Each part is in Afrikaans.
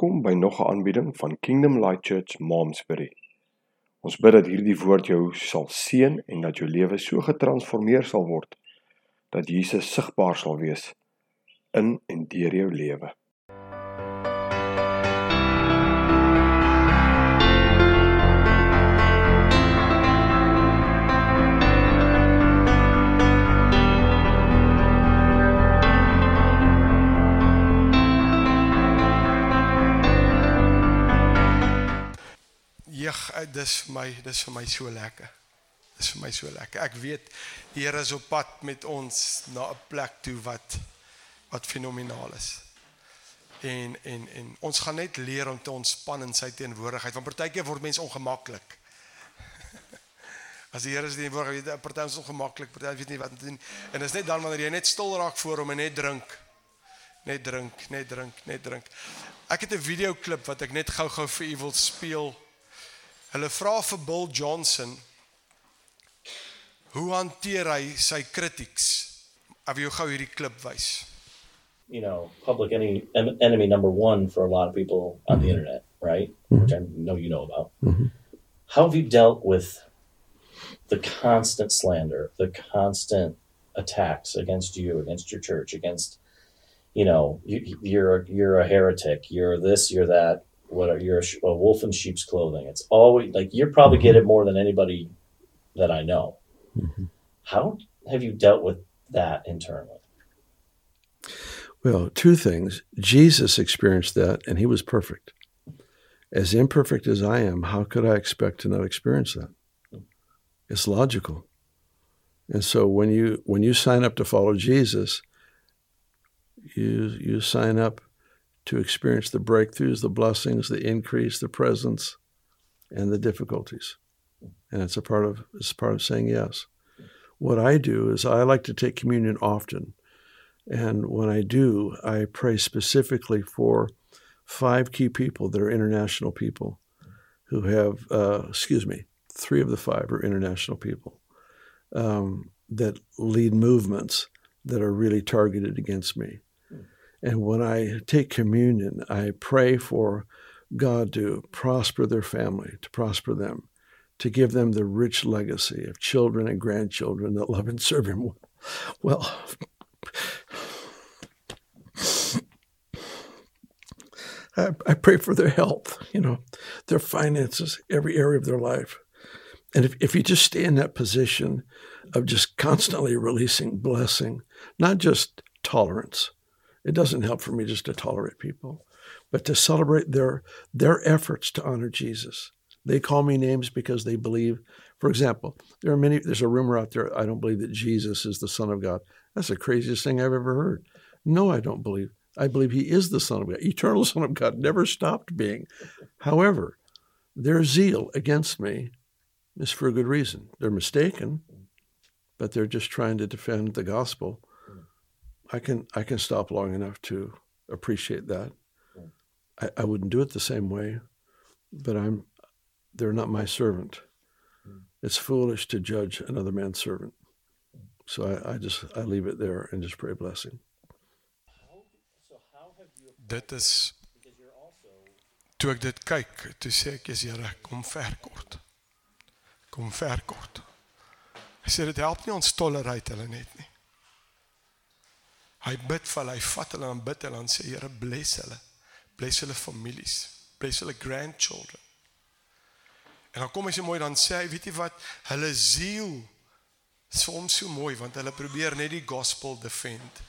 Welkom by nog 'n aanbieding van Kingdom Light Church Momsbury. Ons bid dat hierdie woord jou sal seën en dat jou lewe so getransformeer sal word dat Jesus sigbaar sal wees in en deur jou lewe. Jeg, eh, dis vir my, dis vir my so lekker. Dis vir my so lekker. Ek weet die Here is op pad met ons na 'n plek toe wat wat fenomenaal is. En en en ons gaan net leer om te ontspan in sy teenwoordigheid. Want partykeer word mense ongemaklik. As die Here is nie voor weet party is ongemaklik, party weet nie wat om te doen. En dis net dan wanneer jy net stil raak voor hom en net drink. Net drink, net drink, net drink. Ek het 'n videoklip wat ek net gou-gou vir u wil speel. Hulle vra vir Bill Johnson hoe hanteer hy sy critics? Ek wil jou gou hierdie klip wys. you know, public enemy, enemy number one for a lot of people on the mm-hmm. internet, right? Mm-hmm. Which I know you know about. Mm-hmm. How have you dealt with the constant slander, the constant attacks against you, against your church, against, you know, you, you're you're a heretic, you're this, you're that. What are you're a, sh- a wolf in sheep's clothing? It's always like you probably mm-hmm. get it more than anybody that I know. Mm-hmm. How have you dealt with that internally? Well, two things. Jesus experienced that, and he was perfect. As imperfect as I am, how could I expect to not experience that? It's logical. And so when you when you sign up to follow Jesus, you you sign up to experience the breakthroughs, the blessings, the increase, the presence, and the difficulties. And it's a part of it's a part of saying yes. What I do is I like to take communion often. And when I do, I pray specifically for five key people that are international people who have, uh, excuse me, three of the five are international people um, that lead movements that are really targeted against me. And when I take communion, I pray for God to prosper their family, to prosper them, to give them the rich legacy of children and grandchildren that love and serve Him well. I, I pray for their health, you know, their finances, every area of their life. And if, if you just stay in that position of just constantly releasing blessing, not just tolerance, it doesn't help for me just to tolerate people, but to celebrate their their efforts to honor Jesus. They call me names because they believe. For example, there are many. There's a rumor out there. I don't believe that Jesus is the Son of God. That's the craziest thing I've ever heard. No, I don't believe. I believe He is the Son of God, eternal Son of God, never stopped being. However, their zeal against me is for a good reason. They're mistaken, but they're just trying to defend the gospel. I can I can stop long enough to appreciate that. I, I wouldn't do it the same way, but I'm they're not my servant. Hmm. It's foolish to judge another man's servant. Hmm. So I, I just I leave it there and just pray blessing. Dit is toe ek dit kyk, toe sê ek is Here, kom ver kort. Kom ver kort. Hy sê dit help nie ons tolerate hulle net nie. Hy bid vir hulle, hy vat hulle en bid hulle en sê Here bless hulle. Bless hulle families, bless hulle grandchildren. En dan kom hy so mooi dan sê hy, weet jy wat, hulle ziel is vir hom so mooi want hulle probeer net die gospel defend.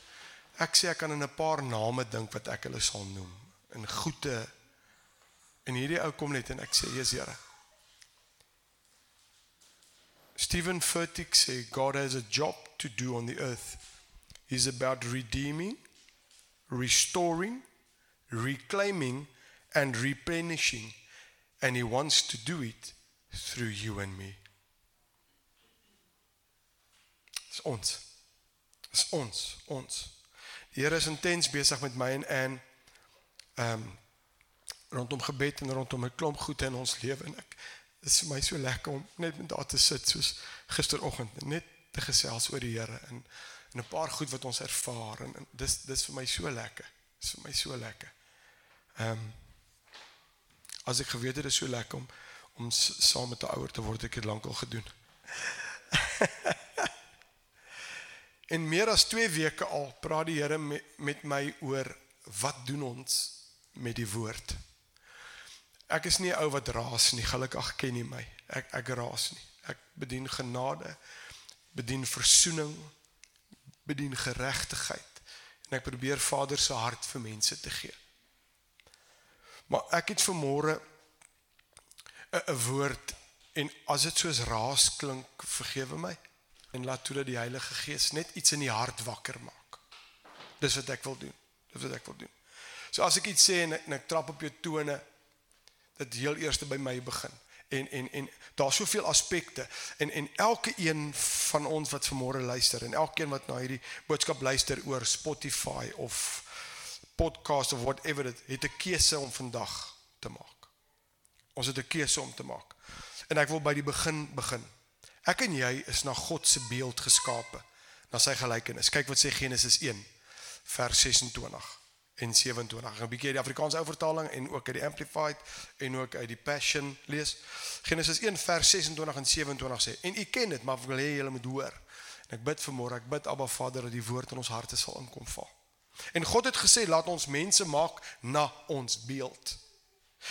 Ek sê ek kan in 'n paar name dink wat ek hulle sal noem in goeie en hierdie ou kom net en ek sê Jesus Here. Stephen Furtick sê God has a job to do on the earth. He's about redeeming, restoring, reclaiming and replenishing and he wants to do it through you and me. Dis ons. Dis ons, ons. Die Here is intens besig met my en Ann ehm um, rondom gebed en rondom 'n klomp goed in ons lewe en ek dis vir my so lekker om net met daar te sit soos gisteroggend net te gesels oor die Here en en 'n paar goed wat ons ervaar en, en dis dis vir my so lekker. Dis vir my so lekker. Ehm um, as ek geweet het dit is so lekker om om saam met 'n ouer te word, ek het lankal gedoen. en meer as 2 weke al praat die Here met, met my oor wat doen ons met die woord. Ek is nie 'n ou wat raas nie, gelukkig ken nie my. Ek ek raas nie. Ek bedien genade, bedien verzoening, bedien geregtigheid en ek probeer Vader se hart vir mense te gee. Maar ek het vanmôre 'n woord en as dit soos raas klink, vergewe my en laat toe dat die Heilige Gees net iets in die hart wakker maak. Dis wat ek wil doen. Dis wat ek wil doen. So as ek iets sê en ek, en ek trap op jou tone, dit heel eerste by my begin. En en en daar's soveel aspekte en en elke een van ons wat vanmôre luister en elkeen wat na hierdie boodskap luister oor Spotify of podcast of whatever dit het 'n keuse om vandag te maak. Ons het 'n keuse om te maak. En ek wil by die begin begin. Ek en jy is na God se beeld geskape, na sy gelykenis. Kyk wat sê Genesis 1 vers 26 en 27. 'n bietjie uit die Afrikaanse ou vertaling en ook uit die Amplified en ook uit die Passion lees. Genesis 1 vers 26 en 27 sê: "En u ken dit, maar ek wil hê julle moet hoor." En ek bid vanmôre, ek bid Abba Vader dat die woord in ons harte sal inkom val. En God het gesê, "Laat ons mense maak na ons beeld."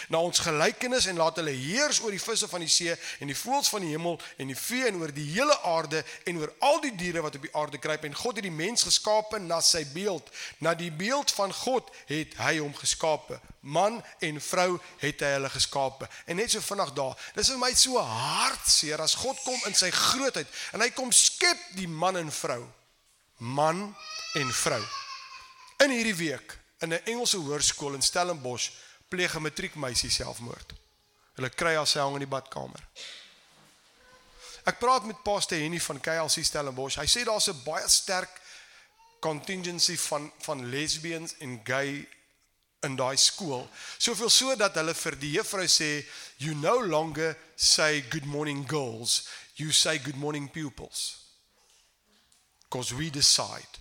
Na ons gelykenis en laat hulle heers oor die visse van die see en die voëls van die hemel en die vee en oor die hele aarde en oor al die diere wat op die aarde kruip en God het die mens geskape na sy beeld. Na die beeld van God het hy hom geskape. Man en vrou het hy hulle geskape. En net so vinnig daar dis vir my so hartseer as God kom in sy grootheid en hy kom skep die man en vrou. Man en vrou. In hierdie week in 'n Engelse hoërskool in Stellenbosch pleeg 'n matriekmeisie selfmoord. Hulle kry haar self in die badkamer. Ek praat met Pastor Henny van KLC Stellenbosch. Hy sê daar's 'n baie sterk contingency van van lesbians en gay in daai skool. Soveel so dat hulle vir die juffrou sê you no longer say good morning girls, you say good morning pupils. Cause we decide.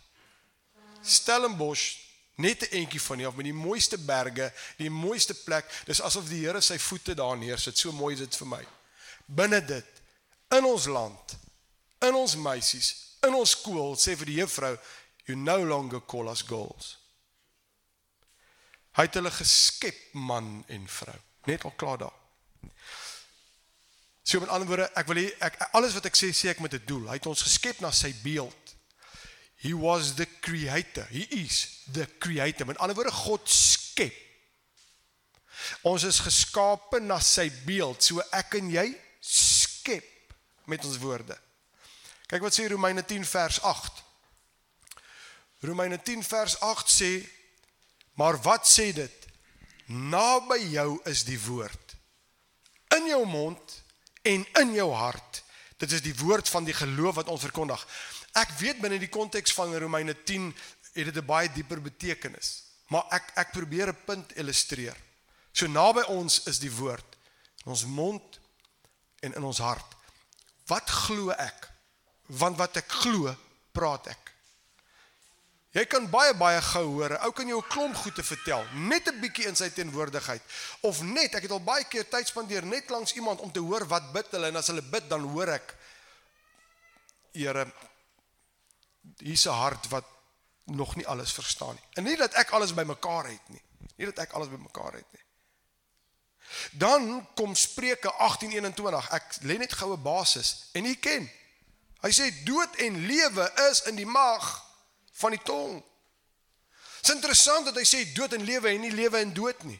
Stellenbosch net 'n entjie van hier af met die mooiste berge, die mooiste plek. Dis asof die Here sy voete daar neersit. So mooi is dit vir my. Binne dit in ons land, in ons meisies, in ons skool sê vir die juffrou, you no longer call us girls. Hy het hulle geskep man en vrou. Net al klaar daar. So met ander woorde, ek wil hê ek alles wat ek sê sê ek met 'n doel. Hy het ons geskep na sy beeld. He was the creator. He is the creator. Met ander woorde God skep. Ons is geskape na sy beeld. So ek en jy skep met ons woorde. Kyk wat sê Romeine 10 vers 8. Romeine 10 vers 8 sê maar wat sê dit? Naby jou is die woord. In jou mond en in jou hart. Dit is die woord van die geloof wat ons verkondig. Ek weet binne die konteks van Romeine 10 het dit 'n baie dieper betekenis, maar ek ek probeer 'n punt illustreer. So naby ons is die woord in ons mond en in ons hart. Wat glo ek? Want wat ek glo, praat ek. Jy kan baie baie gou hoor. Ou kan jou 'n klomp goed te vertel, net 'n bietjie in sy teenwoordigheid of net ek het al baie keer tyd spandeer net langs iemand om te hoor wat bid hulle en as hulle bid dan hoor ek Here hier's 'n hart wat nog nie alles verstaan nie. En nie dat ek alles bymekaar het nie. Nie dat ek alles bymekaar het nie. Dan kom Spreuke 18:21. Ek lê net goue basis en u ken. Hy sê dood en lewe is in die mag van die tong. Dit is interessant dat hy sê dood en lewe en nie lewe en dood nie.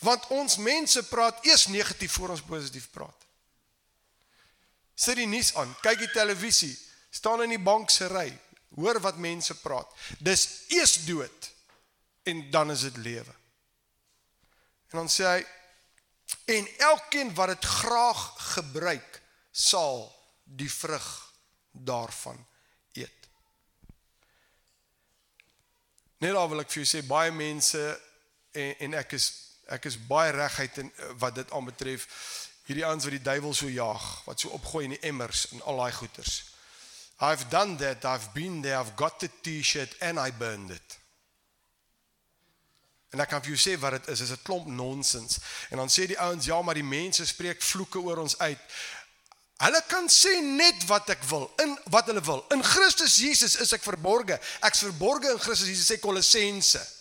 Want ons mense praat eers negatief voor ons positief praat. Sit die nuus aan, kyk die televisie, staan in die bank se ry, hoor wat mense praat. Dis eers dood en dan is dit lewe. En dan sê hy en elkeen wat dit graag gebruik sal die vrug daarvan eet. Net al wil ek vir jou sê baie mense en, en ek is ek is baie reguit in wat dit aanbetref hierdie ouens wat die duiwel so jaag, wat so opgooi in die emmers en al daai goeters. I've done that. I've been there. I've got the t-shirt and I burned it. En ek kan vir jou sê wat dit is, is 'n klomp nonsens. En dan sê die ouens, ja, maar die mense spreek vloeke oor ons uit. Hulle kan sê net wat ek wil, in wat hulle wil. In Christus Jesus is ek verborge. Ek's verborge in Christus Jesus sê Kolossense.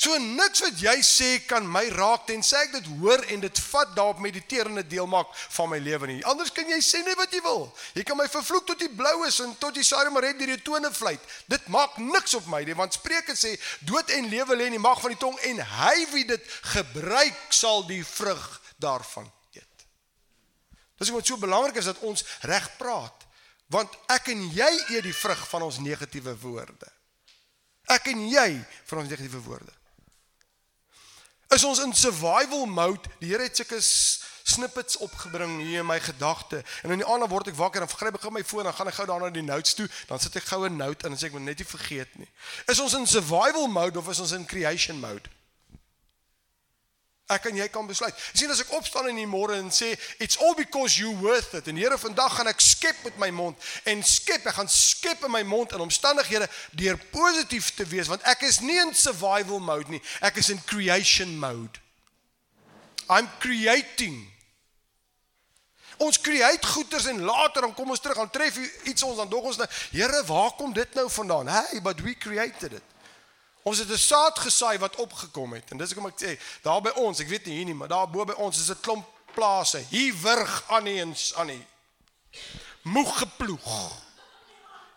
So niks wat jy sê kan my raak tensy ek dit hoor en dit vat daarop mediterende deel maak van my lewe nie. Anders kan jy sê net wat jy wil. Jy kan my vervloek tot die blou is en tot die saremaret deur die tone fluit. Dit maak niks op my nie want Spreuke sê dood en lewe lê in die mag van die tong en hy wie dit gebruik sal die vrug daarvan eet. Dis hoekom dit so belangrik is dat ons reg praat want ek en jy eet die vrug van ons negatiewe woorde. Ek en jy van ons negatiewe woorde is ons in survival mode. Die Here het sulke snippets opgebring hier in my gedagte. En in die aand word ek wakker en gryp ek gou my foon en gaan ek gou daar na die notes toe, dan sit ek gou 'n note in en sê ek moet net nie vergeet nie. Is ons in survival mode of is ons in creation mode? Ek en jy kan besluit. Jy sien as ek opstaan in die môre en sê it's all because you worth it. En Here, vandag gaan ek skep met my mond en skep, ek gaan skep in my mond in omstandighede deur positief te wees want ek is nie in survival mode nie. Ek is in creation mode. I'm creating. Ons create goeders en later dan kom ons terug en tref iets ons dan dog ons nou, Here, waar kom dit nou vandaan? Hey, but we created it. Ons het 'n saad gesaai wat opgekom het. En dis hoekom ek sê, daar by ons, ek weet nie hier nie, maar daar bo by ons is 'n klomp plase. Hier wurg aan nie eens aan nie. Moeg geploeg.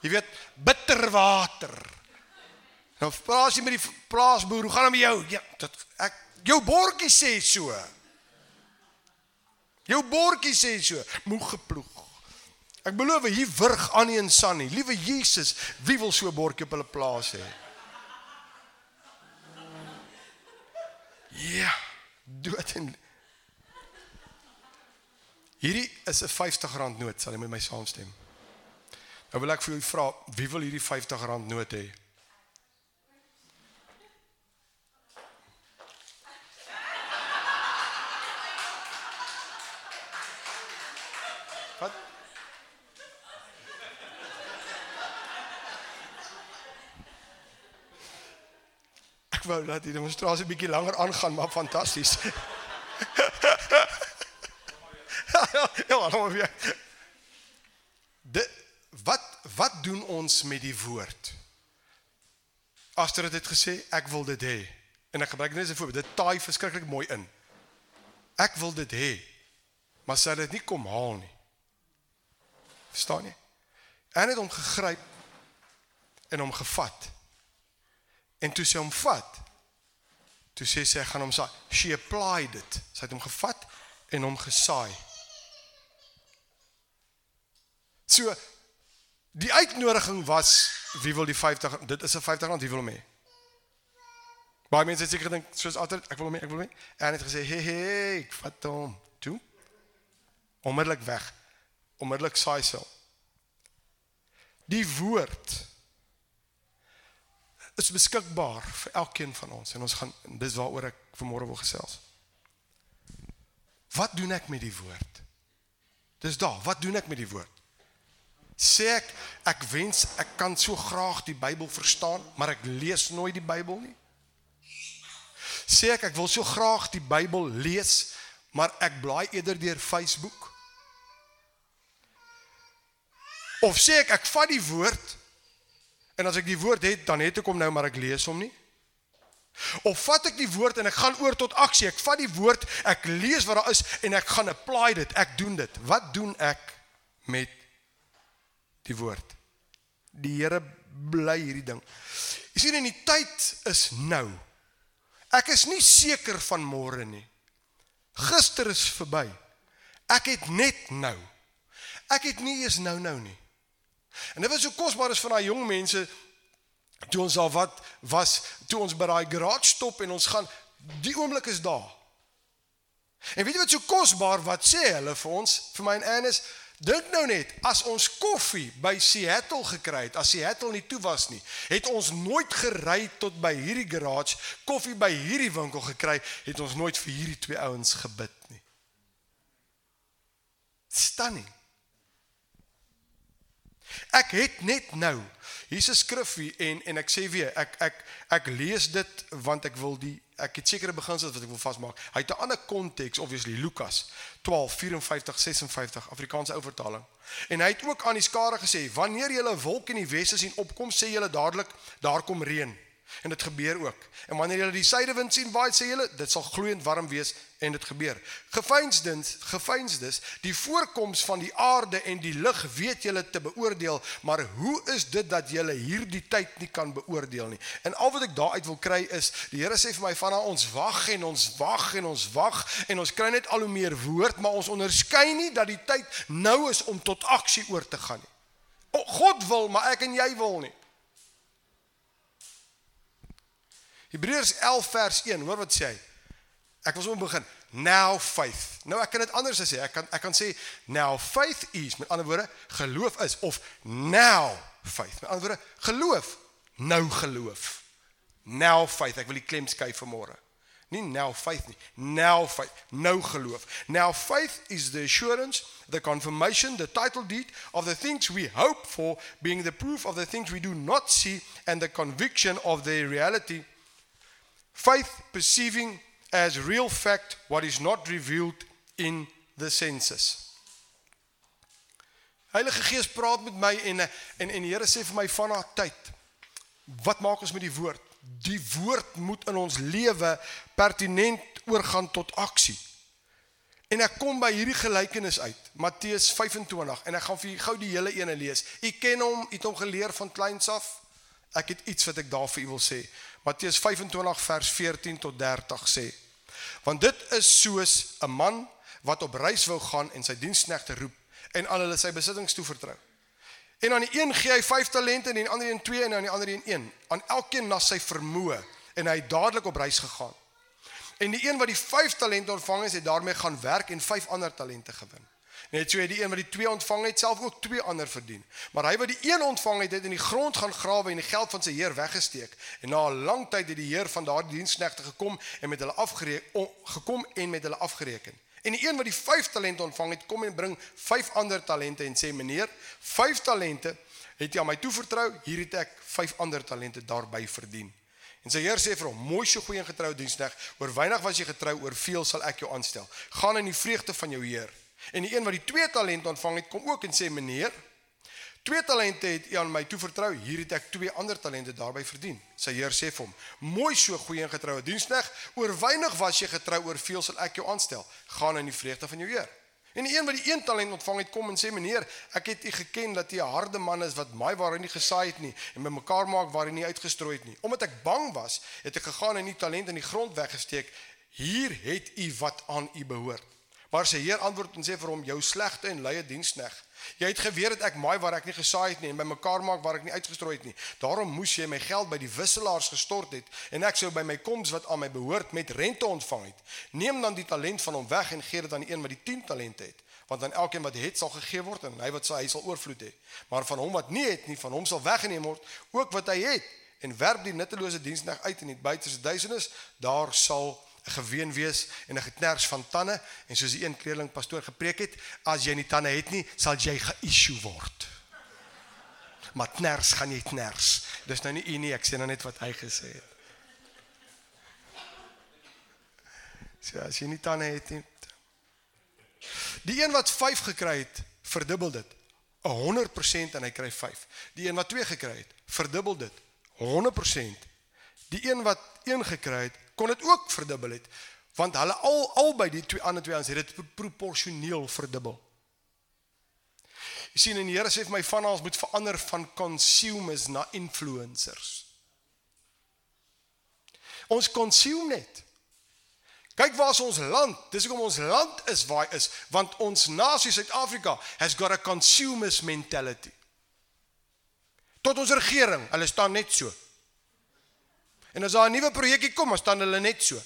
Jy weet, bitter water. Nou praat jy met die plaasboer, hoe gaan dit met jou? Ja, dit ek jou bordjie sê so. Jou bordjie sê so, moeg geploeg. Ek beloof hier wurg aan nie eens aan nie. Liewe Jesus, wie wil so 'n bordjie op hulle plaas hê? Ja, dood en Hierdie is 'n R50 noot, sal jy met my saamstem? Nou wil ek vir julle vra, wie wil hierdie R50 noot hê? Ek wou dat die demonstrasie bietjie langer aangaan, maar fantasties. ja, ja, nou weer. De wat wat doen ons met die woord? Aster het dit gesê, ek wil dit hê. En ek gebruik net 'n voorbeeld. Dit taai verskriklik mooi in. Ek wil dit hê. Maar sy het dit nie kom haal nie. Verstaan jy? En het hom gegryp en hom gevat. En toe sy hom vat, toe sê sy gaan hom saai. She applied it. Sy het hom gevat en hom gesaai. So die uitnodiging was wie wil die 50 dit is 'n 50 rand wie wil hom hê? Baie mense het seker gedink soos altyd ek wil hom hê, ek wil hom hê. En het gesê hey hey, ek vat hom. Toe. Onmiddellik weg. Onmiddellik saai sy. Die woord is beskikbaar vir elkeen van ons en ons gaan dis waaroor ek vanmôre wil gesels. Wat doen ek met die woord? Dis daar, wat doen ek met die woord? Sê ek ek wens ek kan so graag die Bybel verstaan, maar ek lees nooit die Bybel nie. Sê ek ek wil so graag die Bybel lees, maar ek blaai eerder deur Facebook. Of sê ek ek vat die woord En as ek die woord het, dan het ek hom nou, maar ek lees hom nie. Of vat ek die woord en ek gaan oor tot aksie. Ek vat die woord, ek lees wat daar is en ek gaan apply dit. Ek doen dit. Wat doen ek met die woord? Die Here bly hierdie ding. Jy sien in die tyd is nou. Ek is nie seker van môre nie. Gister is verby. Ek het net nou. Ek het nie eens nou nou nie. En dit was so kosbaar is van daai jong mense toe ons al wat was toe ons by daai garage stop en ons gaan die oomblik is daar. En weet jy wat so kosbaar wat sê hulle vir ons vir my en Ernest dink nou net as ons koffie by Seattle gekry het as Seattle nie toe was nie het ons nooit gery tot by hierdie garage koffie by hierdie winkel gekry het ons nooit vir hierdie twee ouens gebid nie. Stunning. Ek het net nou hier's 'n skrifgie en en ek sê weer, ek ek ek lees dit want ek wil die ek het sekere beginsels wat ek wil vasmaak. Hy het 'n ander konteks obviously Lukas 12 54 56 Afrikaanse ou vertaling. En hy het ook aan die skare gesê: "Wanneer jy 'n wolk in die weste sien opkom, sê julle dadelik, daar kom reën." En dit gebeur ook. En wanneer jy die suidewind sien waai, sê jy dit sal gloeiend warm wees en dit gebeur. Gefeinsdens, gefeinsdes, die voorkoms van die aarde en die lug weet julle te beoordeel, maar hoe is dit dat julle hierdie tyd nie kan beoordeel nie? En al wat ek daaruit wil kry is, die Here sê vir my van ons wag en ons wag en ons wag en ons kry net al hoe meer woord, maar ons onderskei nie dat die tyd nou is om tot aksie oor te gaan nie. God wil, maar ek en jy wil nie. Hebreërs 11 vers 1, hoor wat sê hy? Ek wil sommer begin. Now faith. Nou ek kan dit anders sê. Ek kan ek kan sê now faith is met ander woorde geloof is of now faith. Met ander woorde geloof, nou geloof. Now faith. Ek wil die klem skuif vanmôre. Nie now faith nie. Now faith. Nou geloof. Now faith is the assurance, the confirmation, the title deed of the things we hope for being the proof of the things we do not see and the conviction of their reality Faith perceiving as real fact what is not revealed in the senses. Heilige Gees praat met my en en en die Here sê vir my van haar tyd. Wat maak ons met die woord? Die woord moet in ons lewe pertinent oorgaan tot aksie. En ek kom by hierdie gelykenis uit, Matteus 25 en ek gaan vir u gou die hele ene lees. U ken hom, u het hom geleer van kleins af. Ek het iets wat ek daar vir u wil sê. Matteus 25 vers 14 tot 30 sê. Want dit is soos 'n man wat op reis wou gaan en sy diensknegte roep en aan hulle sy besittings toevertrou. En aan die een gee hy 5 talente en aan die ander een 2 en aan die ander een 1. Aan elkeen na sy vermoë en hy het dadelik op reis gegaan. En die een wat die 5 talente ontvang het, het daarmee gaan werk en 5 ander talente gewin. Net so het die een wat die 2 ontvang het self ook 2 ander verdien. Maar hy wat die 1 ontvang het, het in die grond gaan grawe en die geld van sy heer weggesteek. En na 'n lang tyd het die heer van daardie diensknegte gekom en met hulle afgereken gekom en met hulle afgereken. En die een wat die 5 talente ontvang het, kom en bring 5 ander talente en sê meneer, 5 talente het jy aan my toevertrou, hier het ek 5 ander talente daarbey verdien. En sy heer sê vir hom: "Mooi so goeie en getroue diensknegt, oor weinig was jy getrou, oor veel sal ek jou aanstel. Gaan in die vreugde van jou heer." En die een wat die twee talente ontvang het, kom ook en sê meneer, twee talente het u aan my toevertrou, hier het ek twee ander talente daarbey verdien. Sy heer sê vir hom: "Mooi so goeie en getroue diensknegt, oor weinig was jy getrou, oor veel sal ek jou aanstel. Gaan in die vreugde van jou heer." En die een wat die een talent ontvang het, kom en sê meneer, ek het u geken dat u 'n harde man is wat maai waar hy nie gesaai het nie en bymekaar maak waar hy nie uitgestrooi het nie. Omdat ek bang was, het ek gegaan en die talent in die grond weggesteek. Hier het u wat aan u behoort. Maar sy heer antwoord en sê vir hom: "Jou slegte en luie dienskneg. Jy het geweet dat ek maai waar ek nie gesaai het nie en bymekaar maak waar ek nie uitgestrooi het nie. Daarom moes jy my geld by die wisselaars gestort het en ek sou by my koms wat aan my behoort met rente ontvang het. Neem dan die talent van hom weg en gee dit aan die een wat die 10 talente het." want aan elkeen wat het sal gegee word en hy wat sy hy sal oorvloed hê maar van hom wat nie het nie van hom sal weggeneem word ook wat hy het en werp die nuttelose diensnag uit in die buiteste duisendes daar sal geween wees en 'n geknars van tande en soos die een kleerling pastoor gepreek het, as jy nie tande het nie, sal jy ge-issue word. Maar knars gaan jy knars. Dis nou nie u nie, ek sê nou net wat hy gesê het. So as jy nie tande het nie. Die een wat 5 gekry het, verdubbel dit. 100% en hy kry 5. Die een wat 2 gekry het, verdubbel dit. 100%. Die een wat 1 gekry het, kon dit ook verdubbel het want hulle al albei die twee ander twee ons het dit proporsioneel verdubbel. Jy sien en die Here sê vir my van ons moet verander van consumers na influencers. Ons consume net. Kyk waar is ons land? Dis hoekom ons land is waar hy is, want ons nasie Suid-Afrika has got a consumers mentality. Tot ons regering, hulle staan net so. En as daar 'n nuwe projekkie kom, dan staan hulle net so.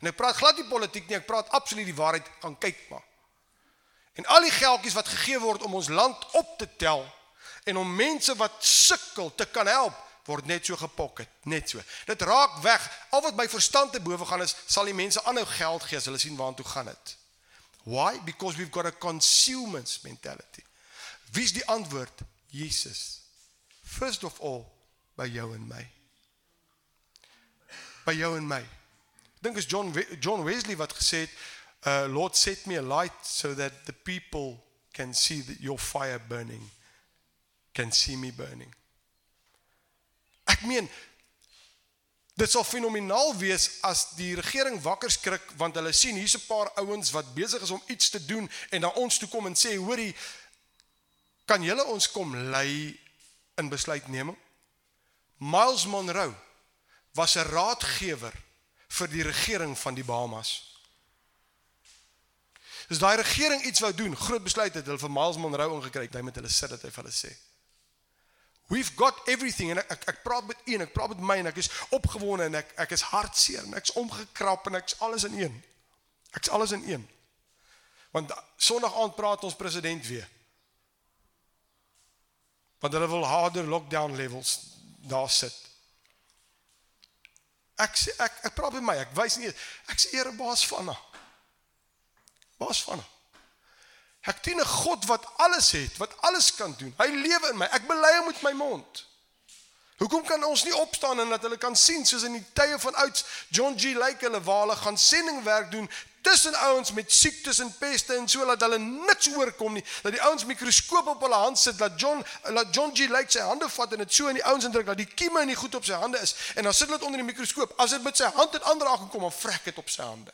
En ek praat glad nie politiek nie, ek praat absoluut die waarheid, gaan kyk maar. En al die geldjies wat gegee word om ons land op te tel en om mense wat sukkel te kan help, word net so gepocket, net so. Dit raak weg. Al wat my verstand te bowe gaan is, sal die mense aanhou geld gee as hulle sien waartoe gaan dit. Why? Because we've got a consumers mentality. Wie's die antwoord? Jesus. First of all by jou en my. By jou en my. Ek dink is John John Wesley wat gesê het, uh Lord set me a light so that the people can see that your fire burning can see me burning. Ek meen dit sal fenomenaal wees as die regering wakker skrik want hulle sien hier's 'n paar ouens wat besig is om iets te doen en na ons toe kom en sê hoorie kan julle ons kom lei in besluitneming? Miles Monroe was 'n raadgewer vir die regering van die Bahamas. Dis daai regering iets wou doen, groot besluit het hulle vir Miles Monroe ingekry, hy met hulle sit dat hy vir hulle sê. We've got everything en ek ek, ek praat met een, ek praat met my en ek is opgewonde en ek ek is hartseer en ek's omgekrap en ek's alles in een. Ek's alles in een. Want Sondag aand praat ons president weer. Want hulle wil harder lockdown levels daar sit. Ek sê ek ek praat met my, ek wys nie ek sê Here baas van haar. Baas van haar. Ek dien 'n God wat alles het, wat alles kan doen. Hy lewe in my. Ek bely hom met my mond. Hoekom kan ons nie opstaan en dat hulle kan sien soos in die tye van ouds John G Lake hulle waar hulle gaan sendingwerk doen tussen ouens met siektes en peste en so dat hulle niks oorkom nie. Dat die ouens mikroskoop op hulle hand sit dat John dat John G. Lake sy hande vat en dit so in die ouens indruk dat die kieme nie goed op sy hande is. En dan sit hulle dit onder die mikroskoop. As dit met sy hand in aanraking kom dan vrek dit op sy hande.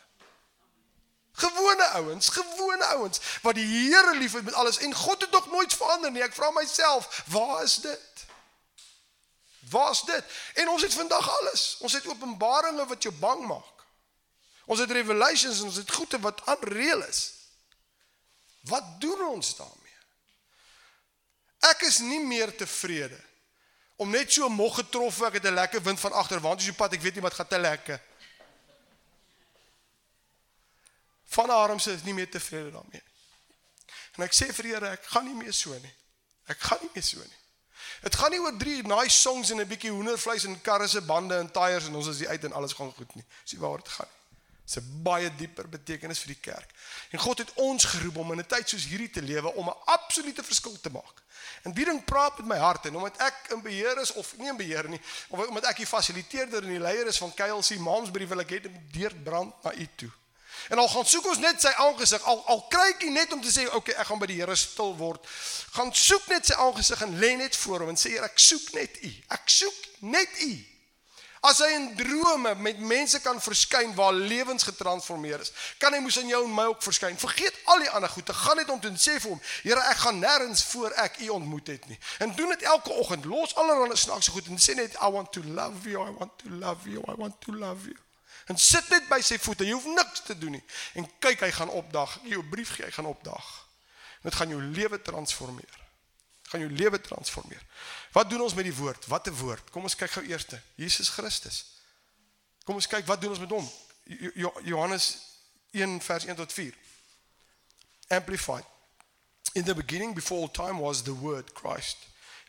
Gewone ouens gewone ouens wat die Here liefhet met alles en God het nog nooit verander nie. Ek vra myself waar is dit? Waar is dit? En ons het vandag alles. Ons het openbaringe wat jou bang maak Ons het revelations en ons het goeie wat aanreël is. Wat doen ons daarmee? Ek is nie meer tevrede om net so mog getrof ek het 'n lekker wind van agter want as jy pad ek weet nie wat gaan te lekker. Van Armse is nie meer tevrede daarmee. En ek sê vir Here ek gaan nie meer so nie. Ek gaan nie meer so nie. Dit gaan nie oor drie nice songs en 'n bietjie hoendervleis en karre se bande en tyres en ons is uit en alles gaan goed nie. Dis waar dit gaan. Dis 'n baie dieper betekenis vir die kerk. En God het ons geroep om in 'n tyd soos hierdie te lewe om 'n absolute verskil te maak. En die ding praat met my hart en omdat ek in beheer is of nie in beheer nie, of omdat ek die fasiliteerder en die leier is van KLC Momsbury wil ek hê deur brand na u toe. En al gaan soek ons net sy aangesig, al al kry ek net om te sê, "Oké, okay, ek gaan by die Here stil word." Gaan soek net sy aangesig en lê net voor hom en sê, "Here, ek soek net u. Ek soek net u." As hy in drome met mense kan verskyn waar lewens getransformeer is, kan hy moes in jou en my ook verskyn. Vergeet al die ander goede. Gaan net om te sê vir hom, Here, ek gaan nêrens voor ek u ontmoet het nie. En doen dit elke oggend. Los allerlei snaakse goed en sê net I want to love you, I want to love you, I want to love you. En sit net by sy voete. Jy hoef niks te doen nie. En kyk, hy gaan opdag. Jou brief gee, hy gaan opdag. Dit gaan jou lewe transformeer. Gaan jou lewe transformeer. Wat doen ons met die woord? Wat 'n woord. Kom ons kyk gou eers. Jesus Christus. Kom ons kyk wat doen ons met hom? Johannes 1 vers 1 tot 4. Amplified. In the beginning before all time was the word Christ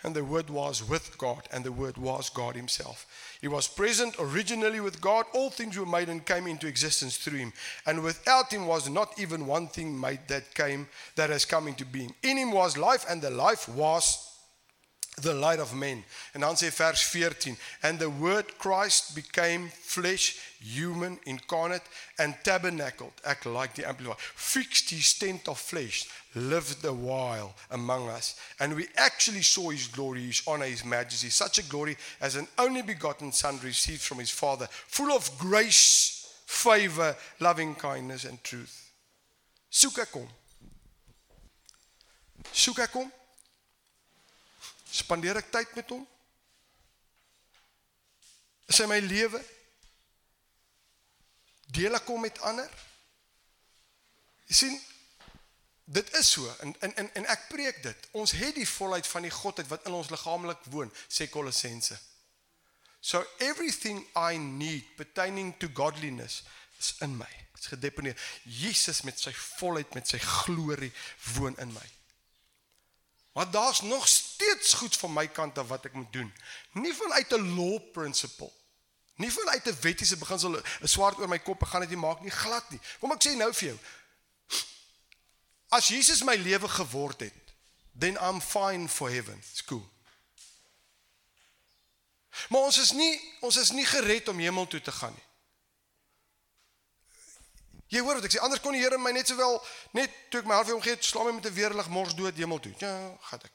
and the word was with God and the word was God himself. He was present originally with God. All things were made and came into existence through him. And without him was not even one thing made that came that has come into being. In him was life and the life was the light of men. En dan sê vers 14, and the word Christ became flesh, human, incarnate and tabernacled. Ek like die amplified. Fixed his tent of flesh, lived a while among us, and we actually saw his glory, his honor, his majesty, such a glory as an only begotten son received from his father, full of grace, favor, loving kindness and truth. Soek ek hom. Soek ek hom. Spandeer ek tyd met hom? Is hy my lewe? Deel ek hom met ander? Jy sien, dit is so en en en, en ek preek dit. Ons het die volheid van die godheid wat in ons liggaamlik woon, sê Kolossense. So everything I need pertaining to godliness is in my. Dit's gedeponeer. Jesus met sy volheid met sy glorie woon in my. Maar daar's nog steeds goed van my kant af wat ek moet doen. Nie vanuit 'n law principle. Nie vanuit 'n wettiese beginsel 'n swart oor my kop, gaan dit nie maak nie, glad nie. Kom ek sê nou vir jou. As Jesus my lewe geword het, then I'm fine for heaven. It's cool. Maar ons is nie ons is nie gered om hemel toe te gaan nie. Jy hoor wat ek sê, anders kon die Here my net sowel net toe ek my hart vir hom gee, slaam my met 'n weerlig mors dood hemel toe. Ja, gaan ek.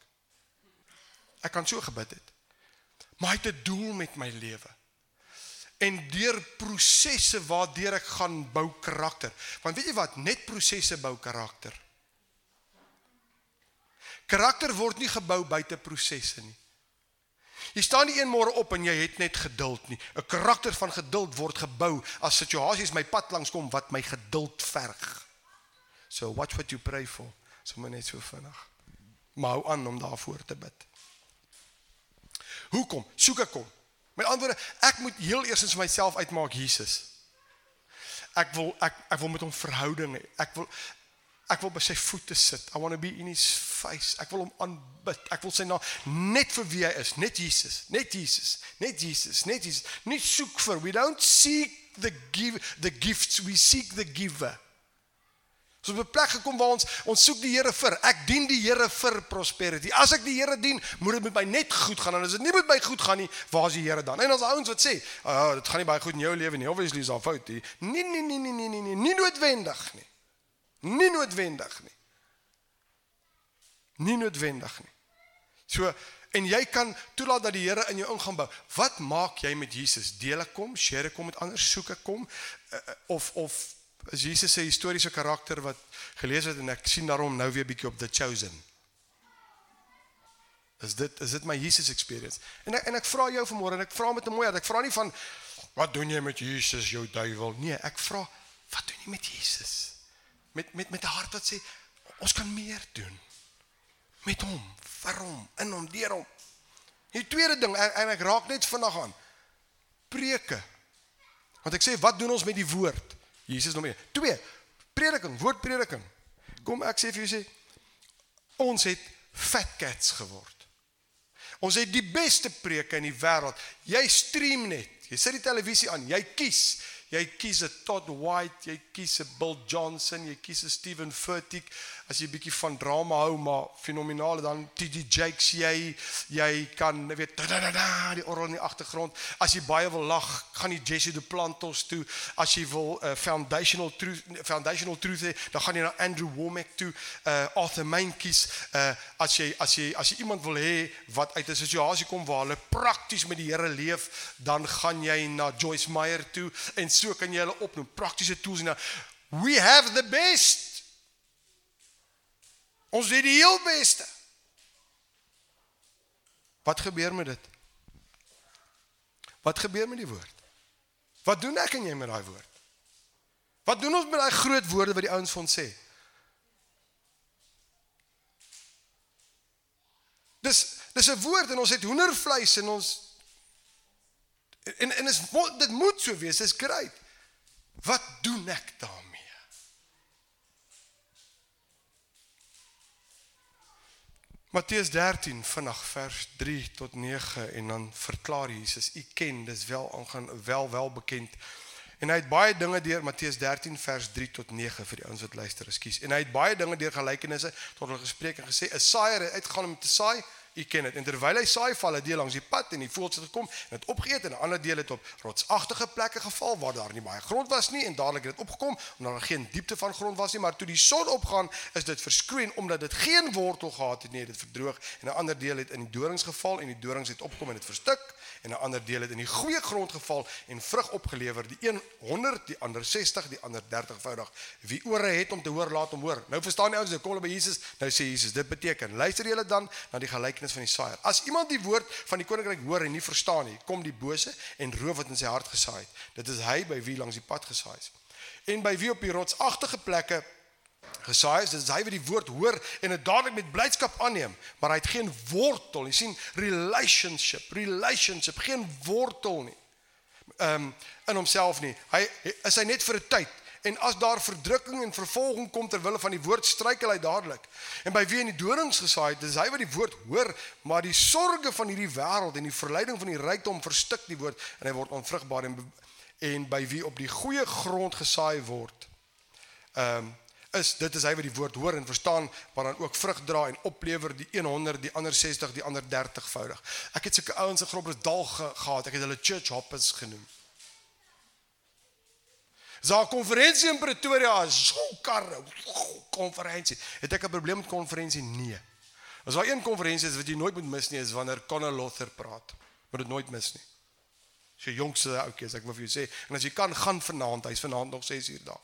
Ek kan so gebid het. Maar hy het 'n doel met my lewe. En deur prosesse waardeur ek gaan bou karakter. Want weet jy wat, net prosesse bou karakter. Karakter word nie gebou buite prosesse nie. Jy staan nie een môre op en jy het net geduld nie. 'n Karakter van geduld word gebou as situasies my pad langs kom wat my geduld verg. So watch what you pray for. Sommige net so vinnig. Maar hou aan om daarvoor te bid. Hoekom? Soek ek kom. Met ander woorde, ek moet heel eers vir myself uitmaak Jesus. Ek wil ek ek wil met hom verhouding hê. Ek wil ek wil by sy voete sit. I want to be in his face. Ek wil hom aanbid. Ek wil sy naam net vir wie hy is, net Jesus, net Jesus, net Jesus, net Jesus. Nie soek vir. We don't seek the give the gifts, we seek the giver. So op 'n plek gekom waar ons ons soek die Here vir. Ek dien die Here vir prosperity. As ek die Here dien, moet dit met my net goed gaan. En as dit nie met my goed gaan nie, waar is die Here dan? En ons ouens wat sê, "Ag, oh, dit gaan nie baie goed in jou lewe nie. Obviously is daar fout hier." Nee, nee, nee, nee, nee, nee, nie noodwendig nie. Nie noodwendig nie. Nie noodwendig nie. So en jy kan toelaat dat die Here in jou ingaan bou. Wat maak jy met Jesus? Deel ek kom, share ek kom met ander, soek ek kom uh, of of is Jesus se historiese karakter wat gelees het en ek sien daarom nou weer bietjie op the chosen. Is dit is dit my Jesus experience? En ek, en ek vra jou vanmôre en ek vra met 'n mooi hart. Ek vra nie van wat doen jy met Jesus jou duiwel? Nee, ek vra wat doen jy met Jesus? Met met met 'n hart wat sê ons kan meer doen met hom, vir hom, in hom, deur hom. Die tweede ding en, en ek raak net vinnig aan. Preke. Want ek sê wat doen ons met die woord? Jesus nog meer. 2. Prediking, woordprediking. Kom ek sê vir julle sê ons het fat cats geword. Ons het die beste preke in die wêreld. Jy stream net. Jy sit die televisie aan, jy kies. Jy kies 'n Todd White, jy kies 'n Bill Johnson, jy kies 'n Stephen Furtick as jy bietjie van drama hou, maar fenomenaal dan TD Jakes jy jy kan weet da da da, die orgel in die agtergrond. As jy baie wil lag, gaan jy Jesse De Plantos toe. As jy wil 'n uh, foundational truth foundational truth hê, dan gaan jy na Andrew Womack toe, uh Arthur Meintjes. Uh as jy as jy as jy iemand wil hê wat uit 'n situasie kom waar hulle prakties met die Here leef, dan gaan jy na Joyce Meyer toe en so kan jy hulle opnoem praktiese tools en we have the best ons het die heel beste. Wat gebeur met dit? Wat gebeur met die woord? Wat doen ek en jy met daai woord? Wat doen ons met daai groot woorde wat die ouens vir ons sê? Dis dis 'n woord en ons het hoendervleis en ons En en is dit moet so wees, dis great. Wat doen ek daarmee? Matteus 13 vanaf vers 3 tot 9 en dan verklaar Jesus, u ken, dis wel aangaan wel wel bekend. En hy het baie dinge deur Matteus 13 vers 3 tot 9 vir die ouens wat luister, ekskuus. En hy het baie dinge deur gelykenisse tot hulle gespreek en gesê 'n saaier het uitgegaan om te saai U ken dit. En terwyl hy saai val, het deel langs die pad en die voëls het gekom en dit opgeëet en 'n ander deel het op rotsagtige plekke geval waar daar nie baie grond was nie en dadelik het dit opgekom omdat daar geen diepte van grond was nie, maar toe die son opgaan, is dit verskroei omdat dit geen wortel gehad het nie, het dit verdroog en 'n ander deel het in die dorings geval en die dorings het opgekom en dit verstik en 'n ander deel het in die goeie grond geval en vrug opgelewer, die een 100, die ander 60, die ander 30voudig. Wie ore het om te hoor, laat hom hoor. Nou verstaan die ouens, hulle kom by Jesus, nou sê Jesus, dit beteken, luister julle dan na die gelykenis van die saaier. As iemand die woord van die koninkryk hoor en nie verstaan nie, kom die bose en roof wat in sy hart gesaai het. Dit is hy by wie langs die pad gesaai is. En by wie op die rotsagtige plekke gesaai is, dis hy wat die woord hoor en dit dadelik met blydskap aanneem, maar hy het geen wortel. Jy sien relationship, relationship, geen wortel nie. Ehm um, in homself nie. Hy is hy net vir 'n tyd. En as daar verdrukking en vervolging kom ter wille van die woord, struikel hy dadelik. En by wie in die dorings gesaai het, dis hy wat die woord hoor, maar die sorges van hierdie wêreld en die verleiding van die rykdom verstik die woord en hy word onvrugbaar en en by wie op die goeie grond gesaai word. Ehm um, is dit is hy wat die woord hoor en verstaan maar dan ook vrug dra en oplewer die 100 die ander 60 die ander 30 voudig ek het sulke ouens in Groblersdal ge, gehad ek het hulle church hoppers genoem Za konferensie in Pretoria is so karre konferensie. Het ek 'n probleem met konferensie? Nee. As daar een konferensie is wat jy nooit moet mis nie, is wanneer Conor Lother praat. Moet dit nooit mis nie. As jy jongste ouetjie is, ek wil vir jou sê, en as jy kan gaan vanaand, hy's vanaand nog 6 uur daar.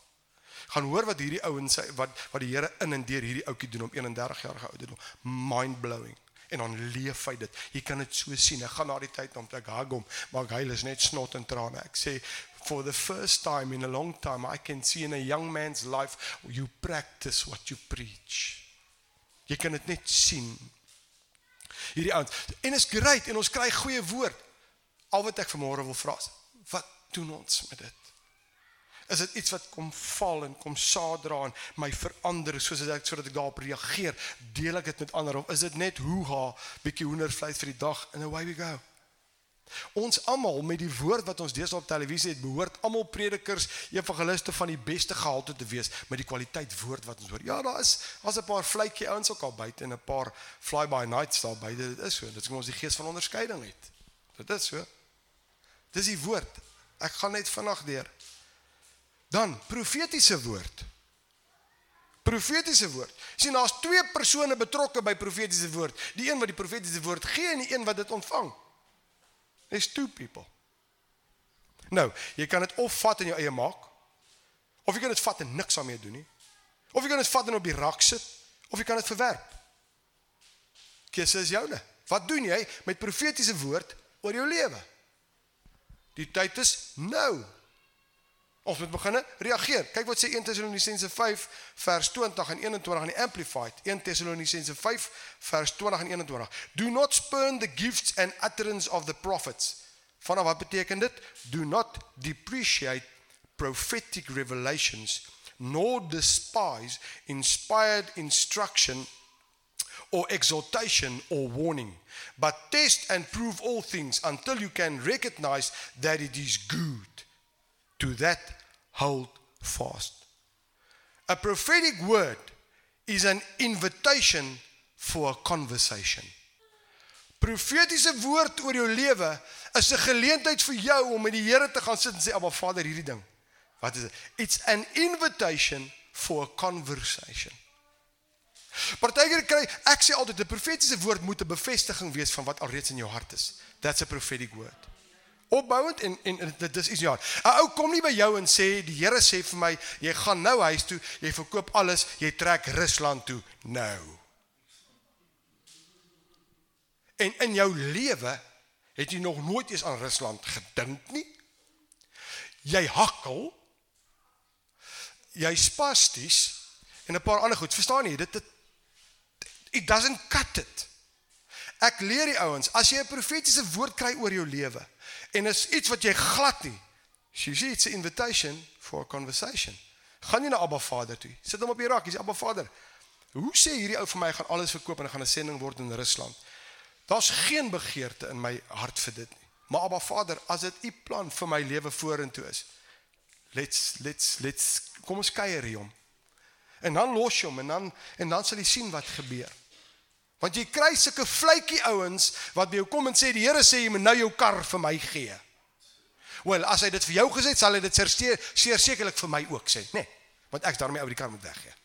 Gaan hoor wat hierdie ouens sê wat wat die Here in en deur hierdie ouetjie doen om 31 jarige ouderdom. Mind blowing. En dan leef hy dit. Jy kan dit so sien. Ek gaan na die tyd om te hug hom, maar hy is net snot en trane. Ek sê for the first time in a long time I can see in a young man's life you practice what you preach. Jy kan dit net sien. Hierdie ouens. En is great en ons kry goeie woord. Al wat ek vanmôre wil vra is, wat doen ons met dit? Is dit iets wat kom val en kom saadra en my verander soos ek sodat ek daarop reageer? Deel ek dit met ander of is dit net hoe ha bietjie hoendervleis vir die dag and away we go? Ons almal met die woord wat ons deesdae op televisie het, behoort almal predikers, evangeliste van die beste gehalte te wees met die kwaliteit woord wat ons hoor. Ja, daar is as 'n paar vletjie ouens ook al buite en 'n paar fly by nights daar buite. Dit is so. Dit is kom ons die gees van onderskeiding het. Dit is so. Dis die woord. Ek gaan net vinnig deur. Dan profetiese woord. Profetiese woord. Sien, daar's twee persone betrokke by profetiese woord. Die een wat die profetiese woord gee en die een wat dit ontvang. There's two people. Nou, jy kan dit of vat in jou eie maak of jy kan dit vat en niks daarmee doen nie. Of jy kan dit vat en op die rak sit of jy kan dit verwerp. Keuse is joune. Wat doen jy met profetiese woord oor jou lewe? Die tyd is nou. Ons moet begin reageer. Kyk wat sê 1 Tessalonisense 5 vers 20 en 21 in die Amplified. 1 Tessalonisense 5 vers 20 en 21. Do not spurn the gifts and utterance of the prophets. Vanaf wat beteken dit? Do not depreciate prophetic revelations nor despise inspired instruction or exhortation or warning but test and prove all things until you can recognize that it is good to that hold fast. A prophetic word is an invitation for a conversation. Profetiese woord oor jou lewe is 'n geleentheid vir jou om met die Here te gaan sit en sê, "Aba Vader, hierdie ding. Wat is dit? It's an invitation for a conversation." Partykeer kry ek sê altyd 'n profetiese woord moet 'n bevestiging wees van wat alreeds in jou hart is. That's a prophetic word opbouend en en dit is iets ja. 'n Ou kom nie by jou en sê die Here sê vir my jy gaan nou huis toe, jy verkoop alles, jy trek Rusland toe nou. En in jou lewe het jy nog nooit eens aan Rusland gedink nie. Jy hakkel. Jy spasties en 'n paar ander goed. Verstaan jy? Dit dit it doesn't cut it. Ek leer die ouens, as jy 'n profetiese woord kry oor jou lewe, En is iets wat jy glad nie. She says it's an invitation for a conversation. Gaan jy na Abba Vader toe. Sit hom op die rak, hy sê Abba Vader. Hoe sê hierdie ou vir my gaan alles verkoop en gaan 'n sending word in Rusland? Daar's geen begeerte in my hart vir dit nie. Maar Abba Vader, as dit u plan vir my lewe vorentoe is, let's let's let's kom ons kuier hier om. En dan los jy hom en dan en dan sal jy sien wat gebeur. Want jy kry sulke vletjie ouens wat by jou kom en sê die Here sê jy moet nou jou kar vir my gee. Wel, as hy dit vir jou gesê het, sal hy dit seker sekerlik vir my ook sê, nê? Nee, want ek daarmee ou die kar moet weggee.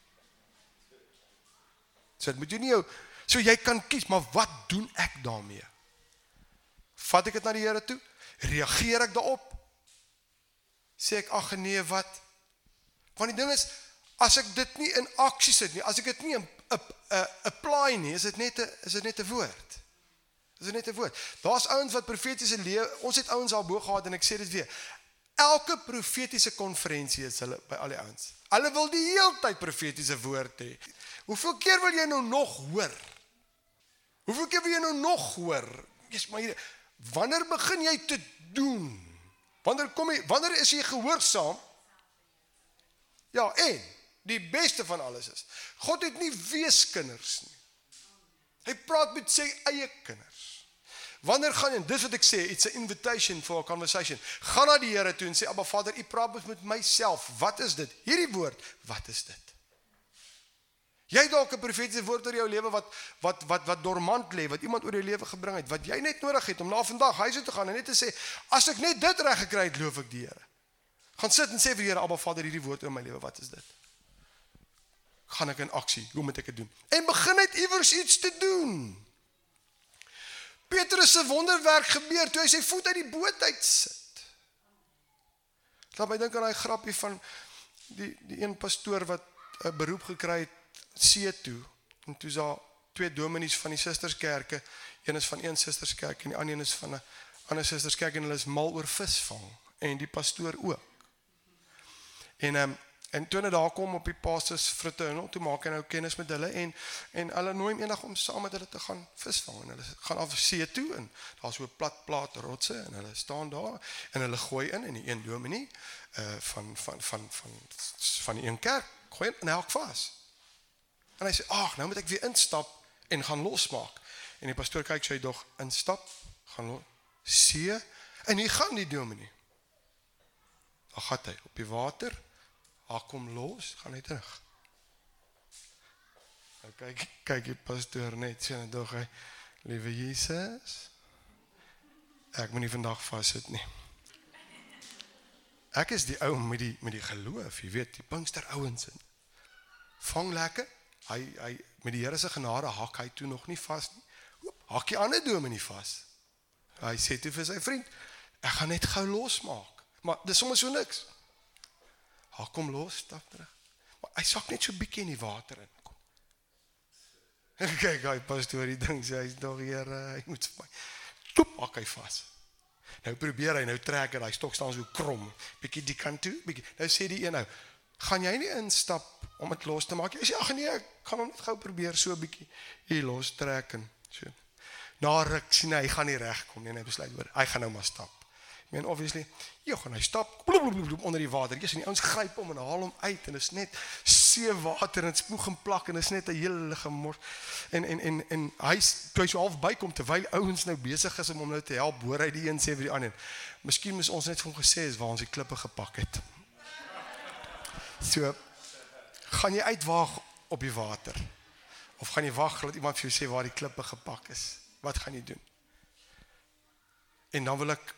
So dit moet jy nie jou so jy kan kies, maar wat doen ek daarmee? Vat ek dit na die Here toe? Reageer ek daarop? Sê ek ag nee, wat? Want die ding is as ek dit nie in aksie sit nie, as ek dit nie in apply nie, is dit net 'n is dit net 'n woord. Is dit net 'n woord. Daar's ouens wat profetiese lewe, ons het ouens al bo gehad en ek sê dit weer. Elke profetiese konferensie is hulle by al die ouens. Hulle wil die heeltyd profetiese woord hê. Hoeveel keer wil jy nou nog hoor? Hoeveel keer wil jy nou nog hoor? Jesus, maar hier, wanneer begin jy te doen? Wanneer kom jy? Wanneer is jy gehoorsaam? Ja, en die beste van alles is. God het nie weeskinders nie. Hy praat met sy eie kinders. Wanneer gaan jy? Dis wat ek sê, it's an invitation for a conversation. Gaan na die Here toe en sê, "Abba Vader, U praat met myself. Wat is dit? Hierdie woord, wat is dit?" Jy het dalk 'n profetiese woord oor jou lewe wat wat wat wat dormant lê, wat iemand oor jou lewe gebring het, wat jy net nodig het om na vandag huis toe te gaan en net te sê, as ek net dit reg gekry het, loof ek die Here. Gaan sit en sê vir die Here, Abba Vader, hierdie woord in my lewe, wat is dit? Gaan ek in aksie? Hoe moet ek dit doen? En begin net iewers iets te doen. Petrus se wonderwerk gebeur toe hy sy voet uit die boot uit sit. Laat my dink aan daai grappie van die die een pastoor wat 'n beroep gekry het see toe en toe daar twee dominees van die susterskerke een is van een susterskerk en die ander een is van 'n ander susterskerk en hulle is mal oor visvang en die pastoor ook en um, en toe hulle daar kom op die pastors fraternal toe maak hy nou kennis met hulle en en hulle nooi hom eendag om saam met hulle te gaan visvang en hulle gaan af see toe en daar's so 'n plat plaat rotse en hulle staan daar en hulle gooi in en die een dominee uh van van van van van die een kerk gooi in en hak vas En hy sê: "Ag, nou moet ek weer instap en gaan losmaak." En die pastoor kyk sy dog instap, gaan los, see en hy gaan die dominee. Dan gaan hy op die water, hy kom los, gaan hy terug. Nou kyk kyk die pastoor net sien en dog hy: "Liewe Jesus, ek moet nie vandag vassit nie." Ek is die ou met die met die geloof, jy weet, die Pinkster ouens in. Vang lekker hy hy met die Here se genade hak hy toe nog nie vas nie. Hoop, hak die ander dominee vas. Hy sê toe vir sy vriend, ek gaan net gou losmaak. Maar dis sommer so niks. Hak kom los, stap terug. Maar hy sak net so bietjie in die water in. Kom. Kyk, hy pastoor die ding sê hy's nog hier, hy moet vir my. Toep, hak hy vas. Nou probeer hy nou trek en hy stok staan so krom. Bietjie die kant toe, bietjie. Nou sê die een nou, gaan jy nie instap om dit los te maak nie. As jy ag nee, ek gaan hom net gou probeer so bietjie hier los trek en so. Na ruk sien hy, hy gaan nie regkom nie en hy besluit hoor, hy gaan nou maar stap. I mean obviously, jy gaan hy stap blub, blub, blub, onder die water. Jy sien die ouens gryp hom en haal hom uit en dit is net see water en spoeg en plak en dit is net 'n hele gemors. En en en en hy toe so half bykom terwyl ouens nou besig is om hom nou te help, hoor hy die een sê vir die ander. Miskien moes ons net vir hom gesê het waar ons die klippe gepak het. So gaan jy uitwaag op die water of gaan jy wag dat iemand vir jou sê waar die klippe gepak is? Wat gaan jy doen? En dan wil ek